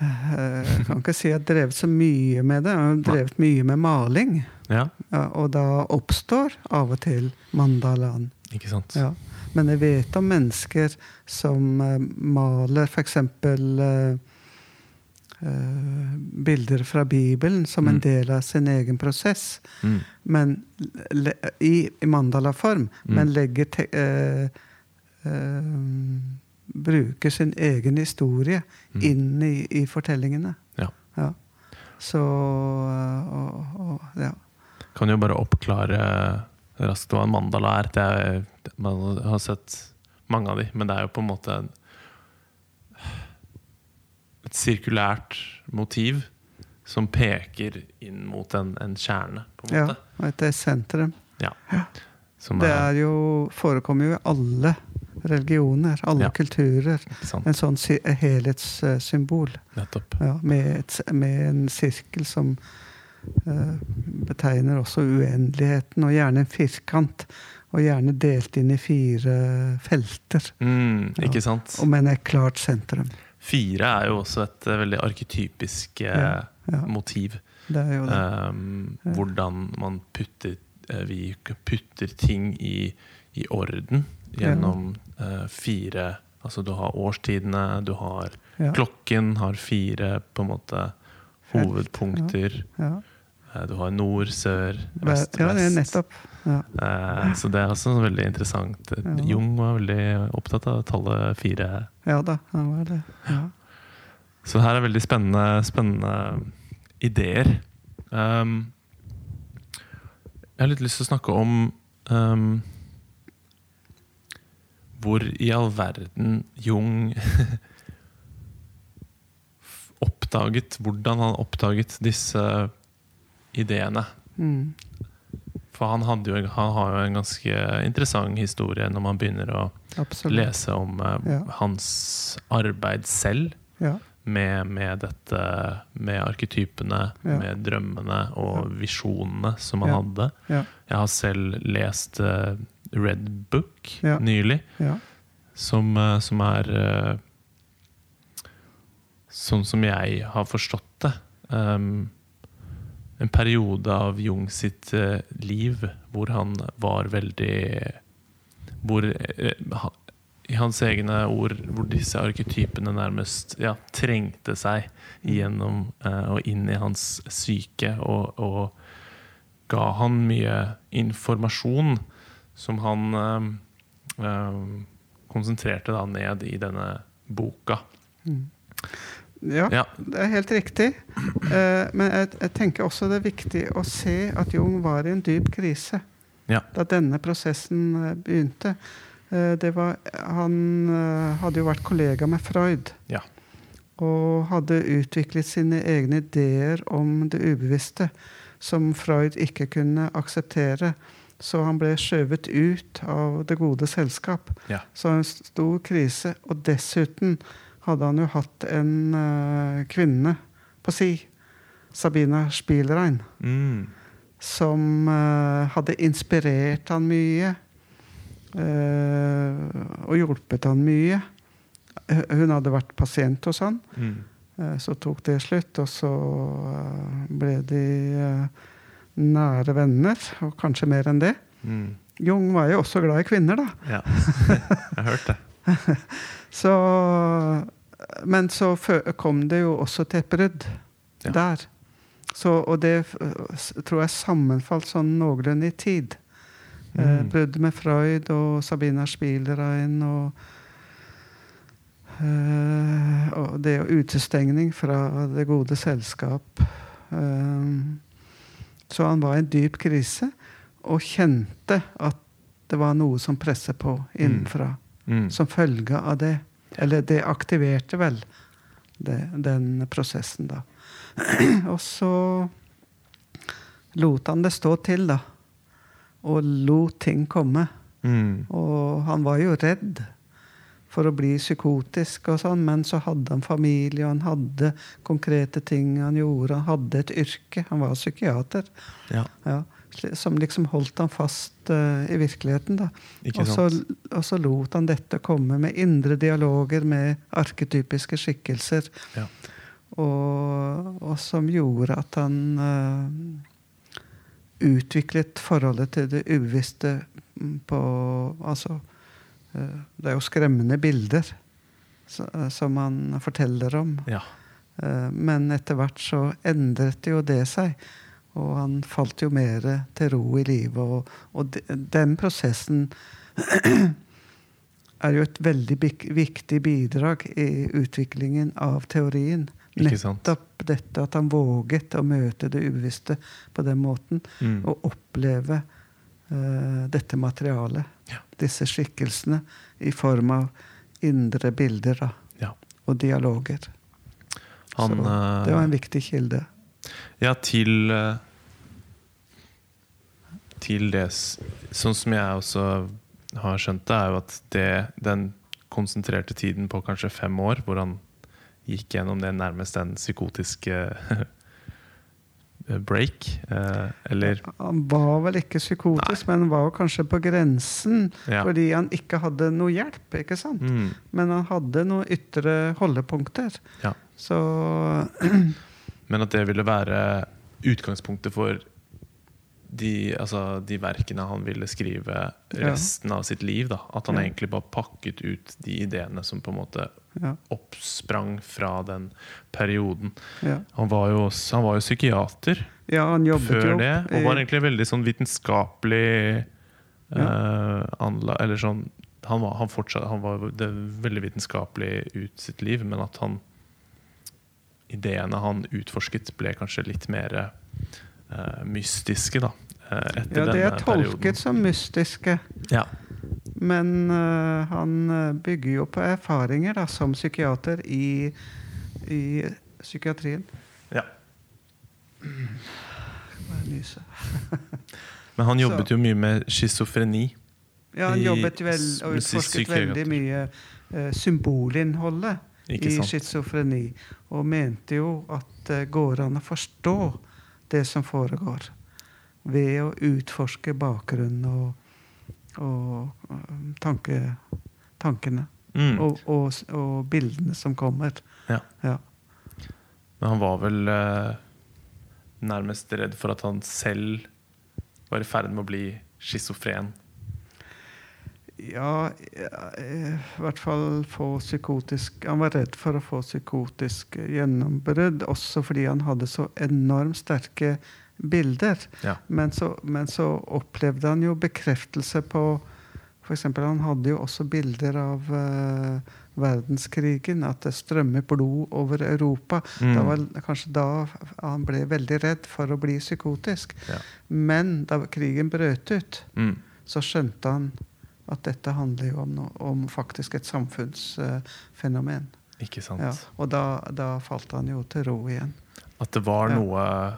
Eh, Jeg kan ikke si jeg har drevet så mye med det. Jeg har drevet mye med maling. Ja, Ja, og da oppstår av og til mandalaen. ikke sant? Ja. Men jeg vet om mennesker som eh, maler f.eks. Uh, bilder fra Bibelen som en Mm. del av sin egen prosess. Mm. Men i, i mandalaform, Mm. men legger te, uh, eh, Bruker sin egen historie Mm. inn i, i fortellingene. Ja. Ja. Så eh, og, og, ja. Kan jo bare oppklare raskt hva en mandala er. Det er. Man har sett mange av de, men det er jo på en måte en, et sirkulært motiv som peker inn mot en, en kjerne, på en ja. måte. Og et sentrum. Ja. Det er, er jo, forekommer jo i alle religioner, alle Ja. kulturer. En sånn si- helhetssymbol. Nettopp. Ja, med, et, med en sirkel som uh, betegner også uendeligheten, og gjerne en firkant. Og gjerne delt inn i fire felter, Mm, ikke sant? og med et klart sentrum. Fire er jo også et eh, veldig arketypisk uh, motiv. Det jo det. Um, Hvordan man putter eh, Vi putter ting i, i orden gjennom eh, fire Altså du har årstidene, du har Ja, Klokken har fire på en måte hovedpunkter. ja. Eh, Du har nord, sør, Vest, vest, ja, det er nettopp. Ja. Eh, Så det er også veldig interessant. Ja. Jung var veldig opptatt av tallet fire. ja da, han var det. Ja. Så her er veldig spennende, spennende ideer. Um, jeg har litt lyst til å snakke om um, hvor i all verden Jung oppdaget Hvordan han oppdaget disse ideene. Mm. For han, jo, han har jo en ganske interessant historie når man begynner å Absolutt. lese om eh, Ja. hans arbeid selv Ja. med, med dette Med arketypene, Ja. med drømmene og visjonene som han hadde. Ja. Jeg har selv lest eh, Red Book Ja. nylig, Ja. som, eh, som er eh, Sånn som jeg har forstått det. Um, en periode av Jung sitt eh, liv hvor han var veldig Hvor i hans egne ord hvor disse arketypene nærmest ja, trengte seg gjennom uh, og inn i hans syke og, og ga han mye informasjon som han eh, eh, konsentrerte da ned i denne boka. Ja, Ja. det er helt riktig. Eh, men jeg, jeg tenker også det er viktig å se at Jung var i en dyp krise Ja. da denne prosessen eh, begynte. Eh, det var, han hadde jo vært kollega med Freud. Ja. Og hadde utviklet sine egne ideer om det ubevisste som Freud ikke kunne akseptere. Så han ble skjøvet ut av det gode selskap. Ja. Så en stor krise. Og dessuten hadde han jo hatt en uh, kvinne på si, Sabina Spielrein, Mm. som uh, hadde inspirert han mye. Uh, og hjulpet han mye. Hun hadde vært pasient hos han. Mm. Så tok det slutt, og så ble de nære venner, og kanskje mer enn det. Mm. Jung var jo også glad i kvinner, da. Ja. Jeg har hørt det. Så, men så kom det jo også til et brudd Ja. der. Så, og det tror jeg sammenfalt sånn noenlunde i tid. Eh, Mm. brudd med Freud og Sabina Spielrein og eh, Og det og utestengning fra det gode selskap. Eh, så han var i en dyp krise og kjente at det var noe som presset på innenfra Mm. som følge av det. Eller det aktiverte vel det, den prosessen, da. og så lot han det stå til, da. Og lot ting komme. Mm. Og han var jo redd for å bli psykotisk og sånn, men så hadde han familie, og han hadde konkrete ting han gjorde. Han hadde et yrke. Han var psykiater. Ja, Ja, som liksom holdt han fast uh, i virkeligheten, da. Og så, og så lot han dette komme med indre dialoger med arketypiske skikkelser. Ja. Og, og som gjorde at han uh, utviklet forholdet til det ubevisste mm, på Altså Det er jo skremmende bilder eh, som han forteller om. Ja. Eh, Men etter hvert så endret jo det seg. Og han falt jo mer til ro i livet. Og, og den prosessen er jo et veldig viktig bidrag i utviklingen av teorien. Nettopp dette at han våget å møte det ubevisste på den måten. Mm. Og oppleve eh, dette materialet. Ja. Disse skikkelsene i form av indre bilder da, Ja. og dialoger. Han, Så eh, det var en viktig kilde. Ja, til eh, Til det Sånn som jeg også har skjønt det, er jo at det, den konsentrerte tiden på kanskje fem år, hvor han gikk gjennom det nærmest den psykotiske break, eh, eller Han var vel ikke psykotisk, men han var kanskje på grensen Ja. fordi han ikke hadde noe hjelp. ikke sant? mm, Men han hadde noen ytre holdepunkter. Ja. Så Men at det ville være utgangspunktet for de, altså, de verkene han ville skrive Ja. resten av sitt liv. Da. At han Ja. egentlig bare pakket ut de ideene som på en måte Ja. oppsprang fra den perioden. Ja. Han var jo, han var jo psykiater ja, han før jo det, og var egentlig veldig sånn vitenskapelig eh, anla... Eller sånn han var, han, fortsatt, han var det veldig vitenskapelig ut sitt liv, men at han Ideene han utforsket, ble kanskje litt mer uh, mystiske, da. eh, etter ja, det er tolket som mystiske. Ja. Men uh, han øh, bygger jo på erfaringer da, som psykiater i, i psykiatrien. ja. Bare nyse. Men han Så- jobbet jo mye med schizofreni. Ja, han jobbet vel og utforsket veldig mye uh, symbolinnholdet i schizofreni. Og mente jo at det går an å forstå det som foregår. Ved å utforske bakgrunnen og, og øh, tanke, tankene. Mm. Og, og, og bildene som kommer. Ja. Ja. Men han var vel eh, nærmest redd for at han selv var i ferd med å bli schizofren. Ja, ja, eh, i hvert fall få psykotisk Han var redd for å få psykotisk gjennombrudd, også fordi han hadde så enormt sterke bilder. Ja. Men så, men så opplevde han jo bekreftelse på for eksempel, Han hadde jo også bilder av uh, verdenskrigen, at det strømmer blod over Europa. Mm. Det var kanskje da han ble veldig redd for å bli psykotisk. Ja. Men da krigen brøt ut, Mm. så skjønte han at dette handler jo om, no, om faktisk et samfunnsfenomen. Ikke sant? ja, og da, da falt han jo til ro igjen. At det var noe Ja,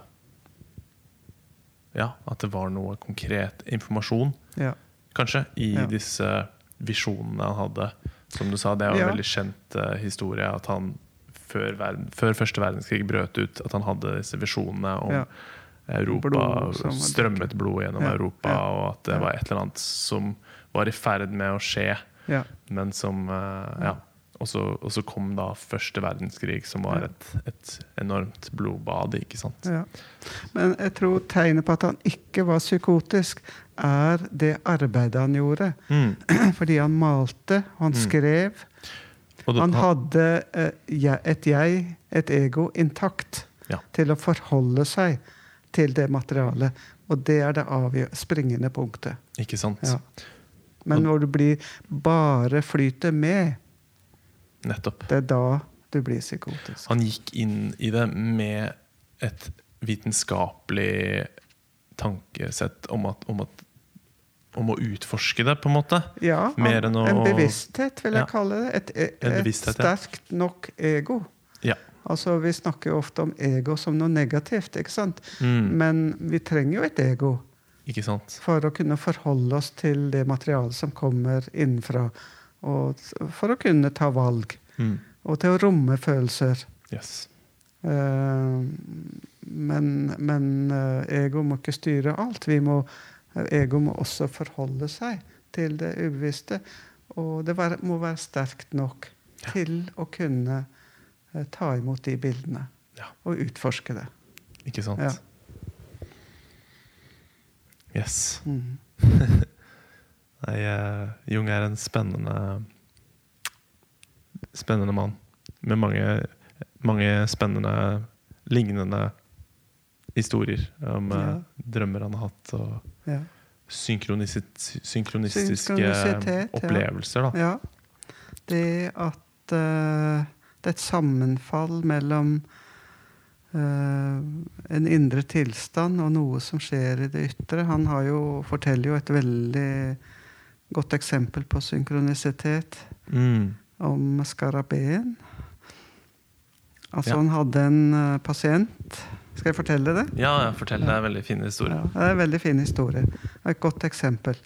at det var noe konkret informasjon, Ja, kanskje, i Ja. disse visjonene han hadde. Som du sa, det er jo en Ja. veldig kjent uh, historie at han før, verden, før første verdenskrig brøt ut, at han hadde disse visjonene om Ja. Europa, Blod strømmet blod gjennom Ja, Europa, ja, og at det ja. var et eller annet som var i ferd med å skje, ja, men som eh, Ja. Og så, og så kom da første verdenskrig, som var et, et enormt blodbad, ikke sant? ja. Men jeg tror tegnet på at han ikke var psykotisk, er det arbeidet han gjorde. Mm. Fordi han malte, han Mm. skrev. Og det- Han hadde eh, et jeg, et ego, intakt Ja. til å forholde seg til det materialet. Og det er det avgjør, springende punktet. Ikke sant? Ja. Men når du blir bare flyter med, Nettopp. det er da du blir psykotisk. Han gikk inn i det med et vitenskapelig tankesett om, at, om, at, om å utforske det, på en måte. Ja, Mer enn å- en bevissthet, vil jeg Ja. kalle det. Et, et, et ja. sterkt nok ego. Ja. Altså, Vi snakker jo ofte om ego som noe negativt, ikke sant? Mm. men vi trenger jo et ego. For å kunne forholde oss til det materialet som kommer innenfra. Og for å kunne ta valg. Mm. Og til å romme følelser. Yes. Uh, men men uh, ego må ikke styre alt. Vi må, ego må også forholde seg til det ubevisste. Og det var, må være sterkt nok til å kunne eh, ta imot de bildene. Ja. Og utforske det. Ikke sant? Ja. Yes. Mm. Nei, eh, Jung er en spennende Spennende mann. Med mange, mange spennende, lignende historier om eh, Ja. drømmer han har hatt, og Ja. synkronistiske opplevelser. Ja. Det at uh, det er et sammenfall mellom Uh, en indre tilstand og noe som skjer i det ytre. Han har jo, forteller jo et veldig godt eksempel på synkronisitet Mm. om skarabeen. Altså, Ja. han hadde en uh, pasient Skal jeg fortelle det? Ja, ja, fortell. Det er en veldig fin historie. Ja, det er en veldig fin historie. Et godt eksempel.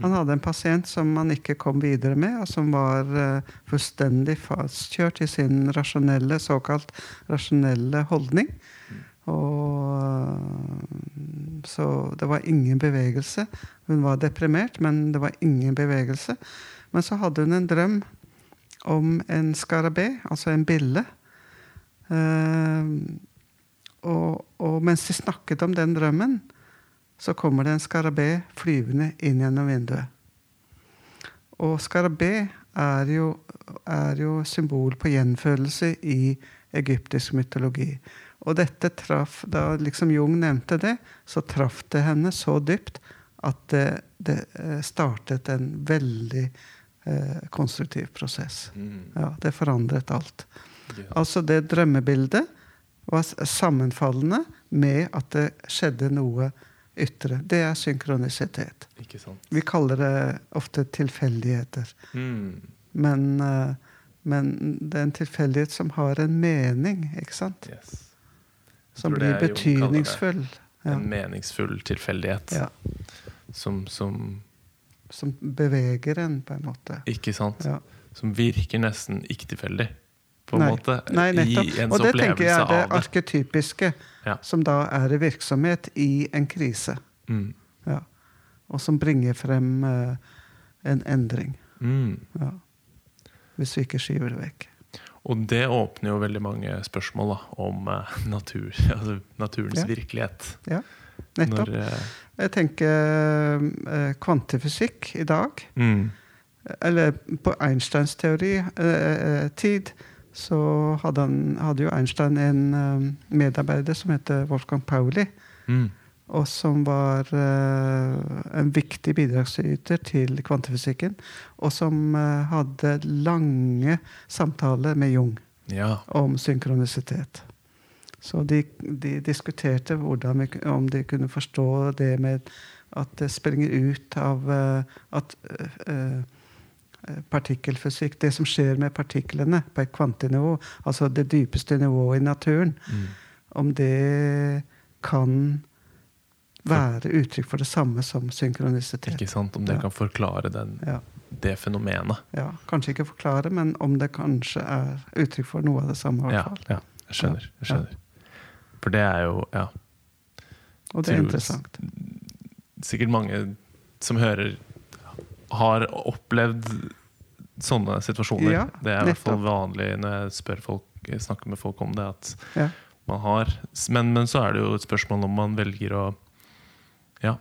Han hadde en pasient som han ikke kom videre med, og som var uh, fullstendig fastkjørt i sin rasjonelle, såkalt rasjonelle holdning. Og Så det var ingen bevegelse. Hun var deprimert, men det var ingen bevegelse. Men så hadde hun en drøm om en skarabé, altså en bille. Eh, og, og mens de snakket om den drømmen, så kommer det en skarabé flyvende inn gjennom vinduet. Og skarabé er jo, er jo symbol på gjenfølelse i egyptisk mytologi. Og dette traff, da liksom Jung nevnte det, så traff det henne så dypt at det, det eh, startet en veldig eh, konstruktiv prosess. Mm. Ja, det forandret alt. Ja. Altså det drømmebildet var sammenfallende med at det skjedde noe ytre. Det er synkronisitet. Ikke sant. Vi kaller det ofte tilfeldigheter. Mm. Men, eh, men det er en tilfeldighet som har en mening, ikke sant? Yes. Som blir betydningsfull. Ja. En meningsfull tilfeldighet Ja. som, som Som beveger en, på en måte. Ikke sant? Ja. Som virker nesten ikke-tilfeldig, på en Nei. måte. Nei, nettopp. I ens Og det tenker jeg er det det. arketypiske, som da er i virksomhet i en krise. Mm. Ja. Og som bringer frem uh, en endring. Mm. Ja. Hvis vi ikke skyver det vekk. Og det åpner jo veldig mange spørsmål da, om eh, natur, altså naturens Ja. virkelighet. Ja, nettopp. Når, eh, Jeg tenker eh, kvantefysikk i dag mm. Eller på Einsteins teori tid så hadde, han, hadde jo Einstein en medarbeider som heter Wolfgang Pauli. Mm. Og som var eh, en viktig bidragsyter til kvantefysikken. Og som eh, hadde lange samtaler med Jung Ja. om synkronisitet. Så de, de diskuterte vi, om de kunne forstå det med at det springer ut av eh, at partikkelfysikk Det som skjer med partiklene på et kvantenivå, altså det dypeste nivået i naturen, Mm. om det kan være uttrykk for det samme som synkronisitet. Ikke sant? Om det Ja. kan forklare den, Ja, det fenomenet. ja. Kanskje ikke forklare, men om det kanskje er uttrykk for noe av det samme. i Ja, hvert fall. ja, jeg skjønner. Jeg Ja. skjønner. For det er jo ja, Og det er interessant. sikkert mange som hører, har opplevd sånne situasjoner. Ja, det er i hvert fall vanlig når jeg spør folk, snakker med folk om det. at Ja. man har, men, men så er det jo et spørsmål om man velger å ja,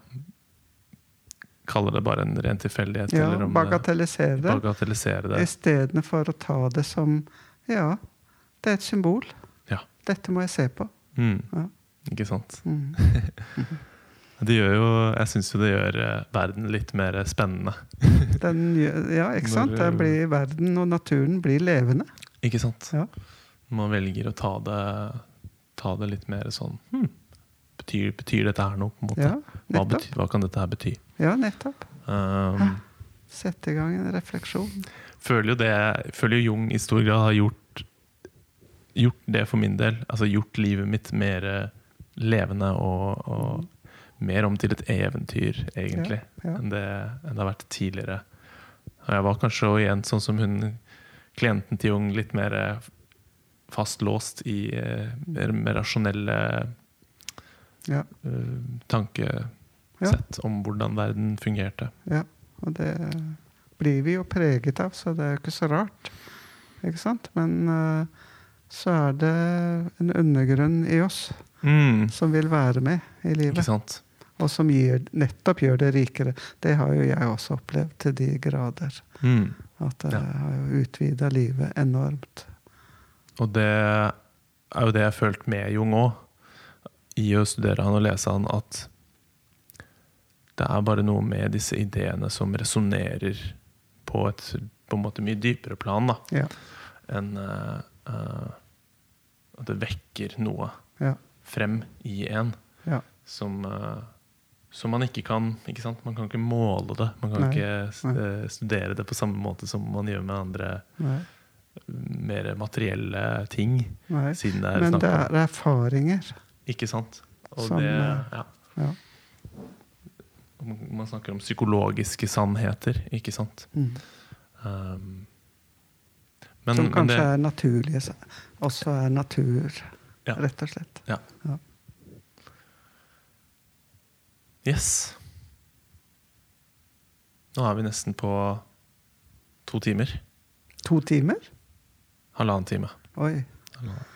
kaller det bare en ren tilfeldighet. Ja, eller om bagatellisere det, bagatellisere det. Istedenfor å ta det som Ja, det er et symbol. Ja. Dette må jeg se på. Mm, Ja. ikke sant? Mm. Det gjør jo, jeg syns jo det gjør eh, verden litt mer spennende. Den, ja, ikke sant? Den blir verden og naturen blir levende. Ikke sant? Ja. Man velger å ta det, ta det litt mer sånn hm, betyr, betyr dette her noe, på en måte? Ja, hva, betyr, hva kan dette her bety? Ja, nettopp. Um, Sette i gang en refleksjon. føler jo det føler jo Jung i stor grad har gjort, gjort det for min del. Altså gjort livet mitt mer levende og, og mer om til et eventyr, egentlig, Ja, ja. Enn, det, enn det har vært tidligere. Og jeg var kanskje igjen sånn som hun klienten til Jung, litt mer eh, fastlåst i eh, mer, mer rasjonelle Ja, eh, tankesett om hvordan verden fungerte. ja. Og det blir vi jo preget av, så det er jo ikke så rart. Ikke sant? Men uh, så er det en undergrunn i oss Mm, som vil være med i livet. sant? Og som gir, nettopp gjør det rikere. Det har jo jeg også opplevd til de grader. Mm. At det Ja. har jo utvida livet enormt. Og det er jo det jeg har følt med Jung òg, i å studere han og lese han, at det er bare noe med disse ideene som resonnerer på et på en måte mye dypere plan da, Ja. enn uh, uh, at det vekker noe Ja. frem i en Ja. som, uh, som man ikke kan ikke sant? Man kan ikke måle det. Man kan Nei, ikke nei. studere det på samme måte som man gjør med andre Nei. mer materielle ting. Siden det er Men det er erfaringer. Ikke sant? Og Som, det, eh, ja. Ja. Man snakker om psykologiske sannheter, ikke sant? Mm. Um, men, Som kanskje det, er naturlige. Også er natur, Ja. rett og slett. Ja. Ja. Yes. Nå er vi nesten på to timer. To timer? Halvannen time. Oi.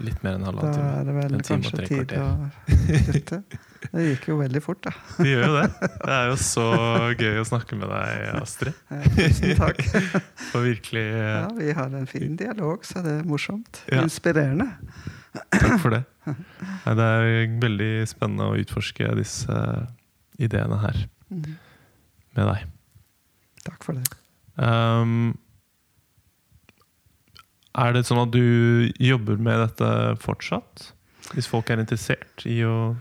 Litt mer enn Da halvannen time. er det vel kanskje tre tid å slutte. Det gikk jo veldig fort, da. Det gjør jo det. Det er jo så gøy å snakke med deg, Astrid. Tusen takk. For virkelig eh, Ja, vi har en fin dialog, så det er morsomt. Ja. Inspirerende. takk for det. Det er veldig spennende å utforske disse ideene her Mhm. med deg. Takk for det. Um, er det sånn at du jobber med dette fortsatt? Hvis folk er interessert i å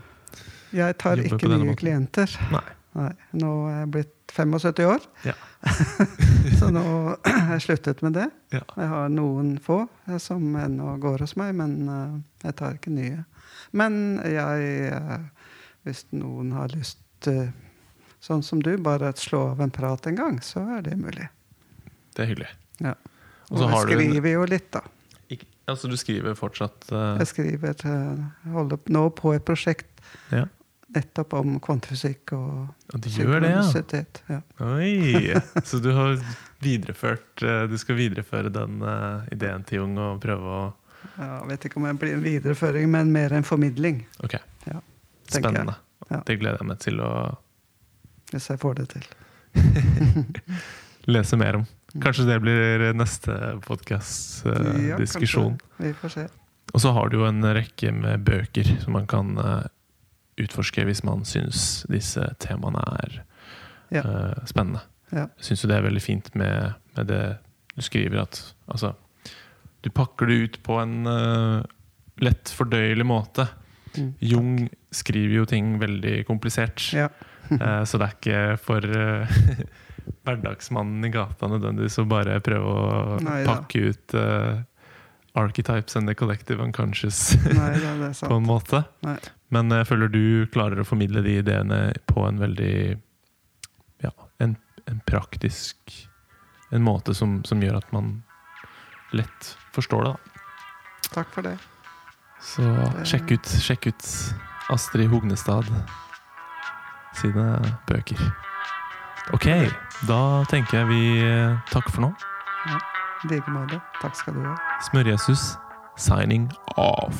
Jeg tar ikke nye måten. klienter. Nei. Nei, nå er jeg blitt 75 år, Ja. så nå har jeg sluttet med det. Ja. Jeg har noen få som ennå går hos meg, men eh, jeg tar ikke nye. Men jeg eh, Hvis noen har lyst, eh, sånn som du, bare slå av en prat en gang, så er det mulig. Det er hyggelig. Ja. Og Og så jeg har du skriver jo litt, da. Ikke, altså du skriver fortsatt uh... Jeg skriver eh, holder nå på et prosjekt Ja, nettopp om kvantefysikk og og du gjør det, ja. Ja. Oi! Så du har videreført uh, Du skal videreføre den ideen til Jung og prøve å Jeg vet ikke om det blir en videreføring, men mer en formidling. Ok, Ja, spennende. Ja. Det gleder jeg meg til å Hvis jeg får det til. lese mer om. Kanskje det blir neste Ja, podkast-diskusjon. kanskje. Vi får se. Og så har du jo en rekke med bøker som man kan eh, utforske hvis man syns disse temaene er Ja. uh, spennende. Ja. Jeg syns jo det er veldig fint med, med det du skriver, at altså Du pakker det ut på en uh, lett fordøyelig måte. Mm. Jung skriver jo ting veldig komplisert, Ja. uh, så det er ikke for hverdagsmannen i gata nødvendigvis å bare prøve å Nei pakke ut uh, archetypes and the collective unconscious Nei, det, det på en måte. Nei. Men jeg føler du klarer å formidle de ideene på en veldig Ja, en, en praktisk En måte som, som gjør at man lett forstår det. da. Takk for det. Så sjekk ut, sjekk ut Astrid Hognestad sine bøker. Ok, da tenker jeg vi takk takker for nå. I like måte. Takk skal du ha. Smør-Jesus signing off.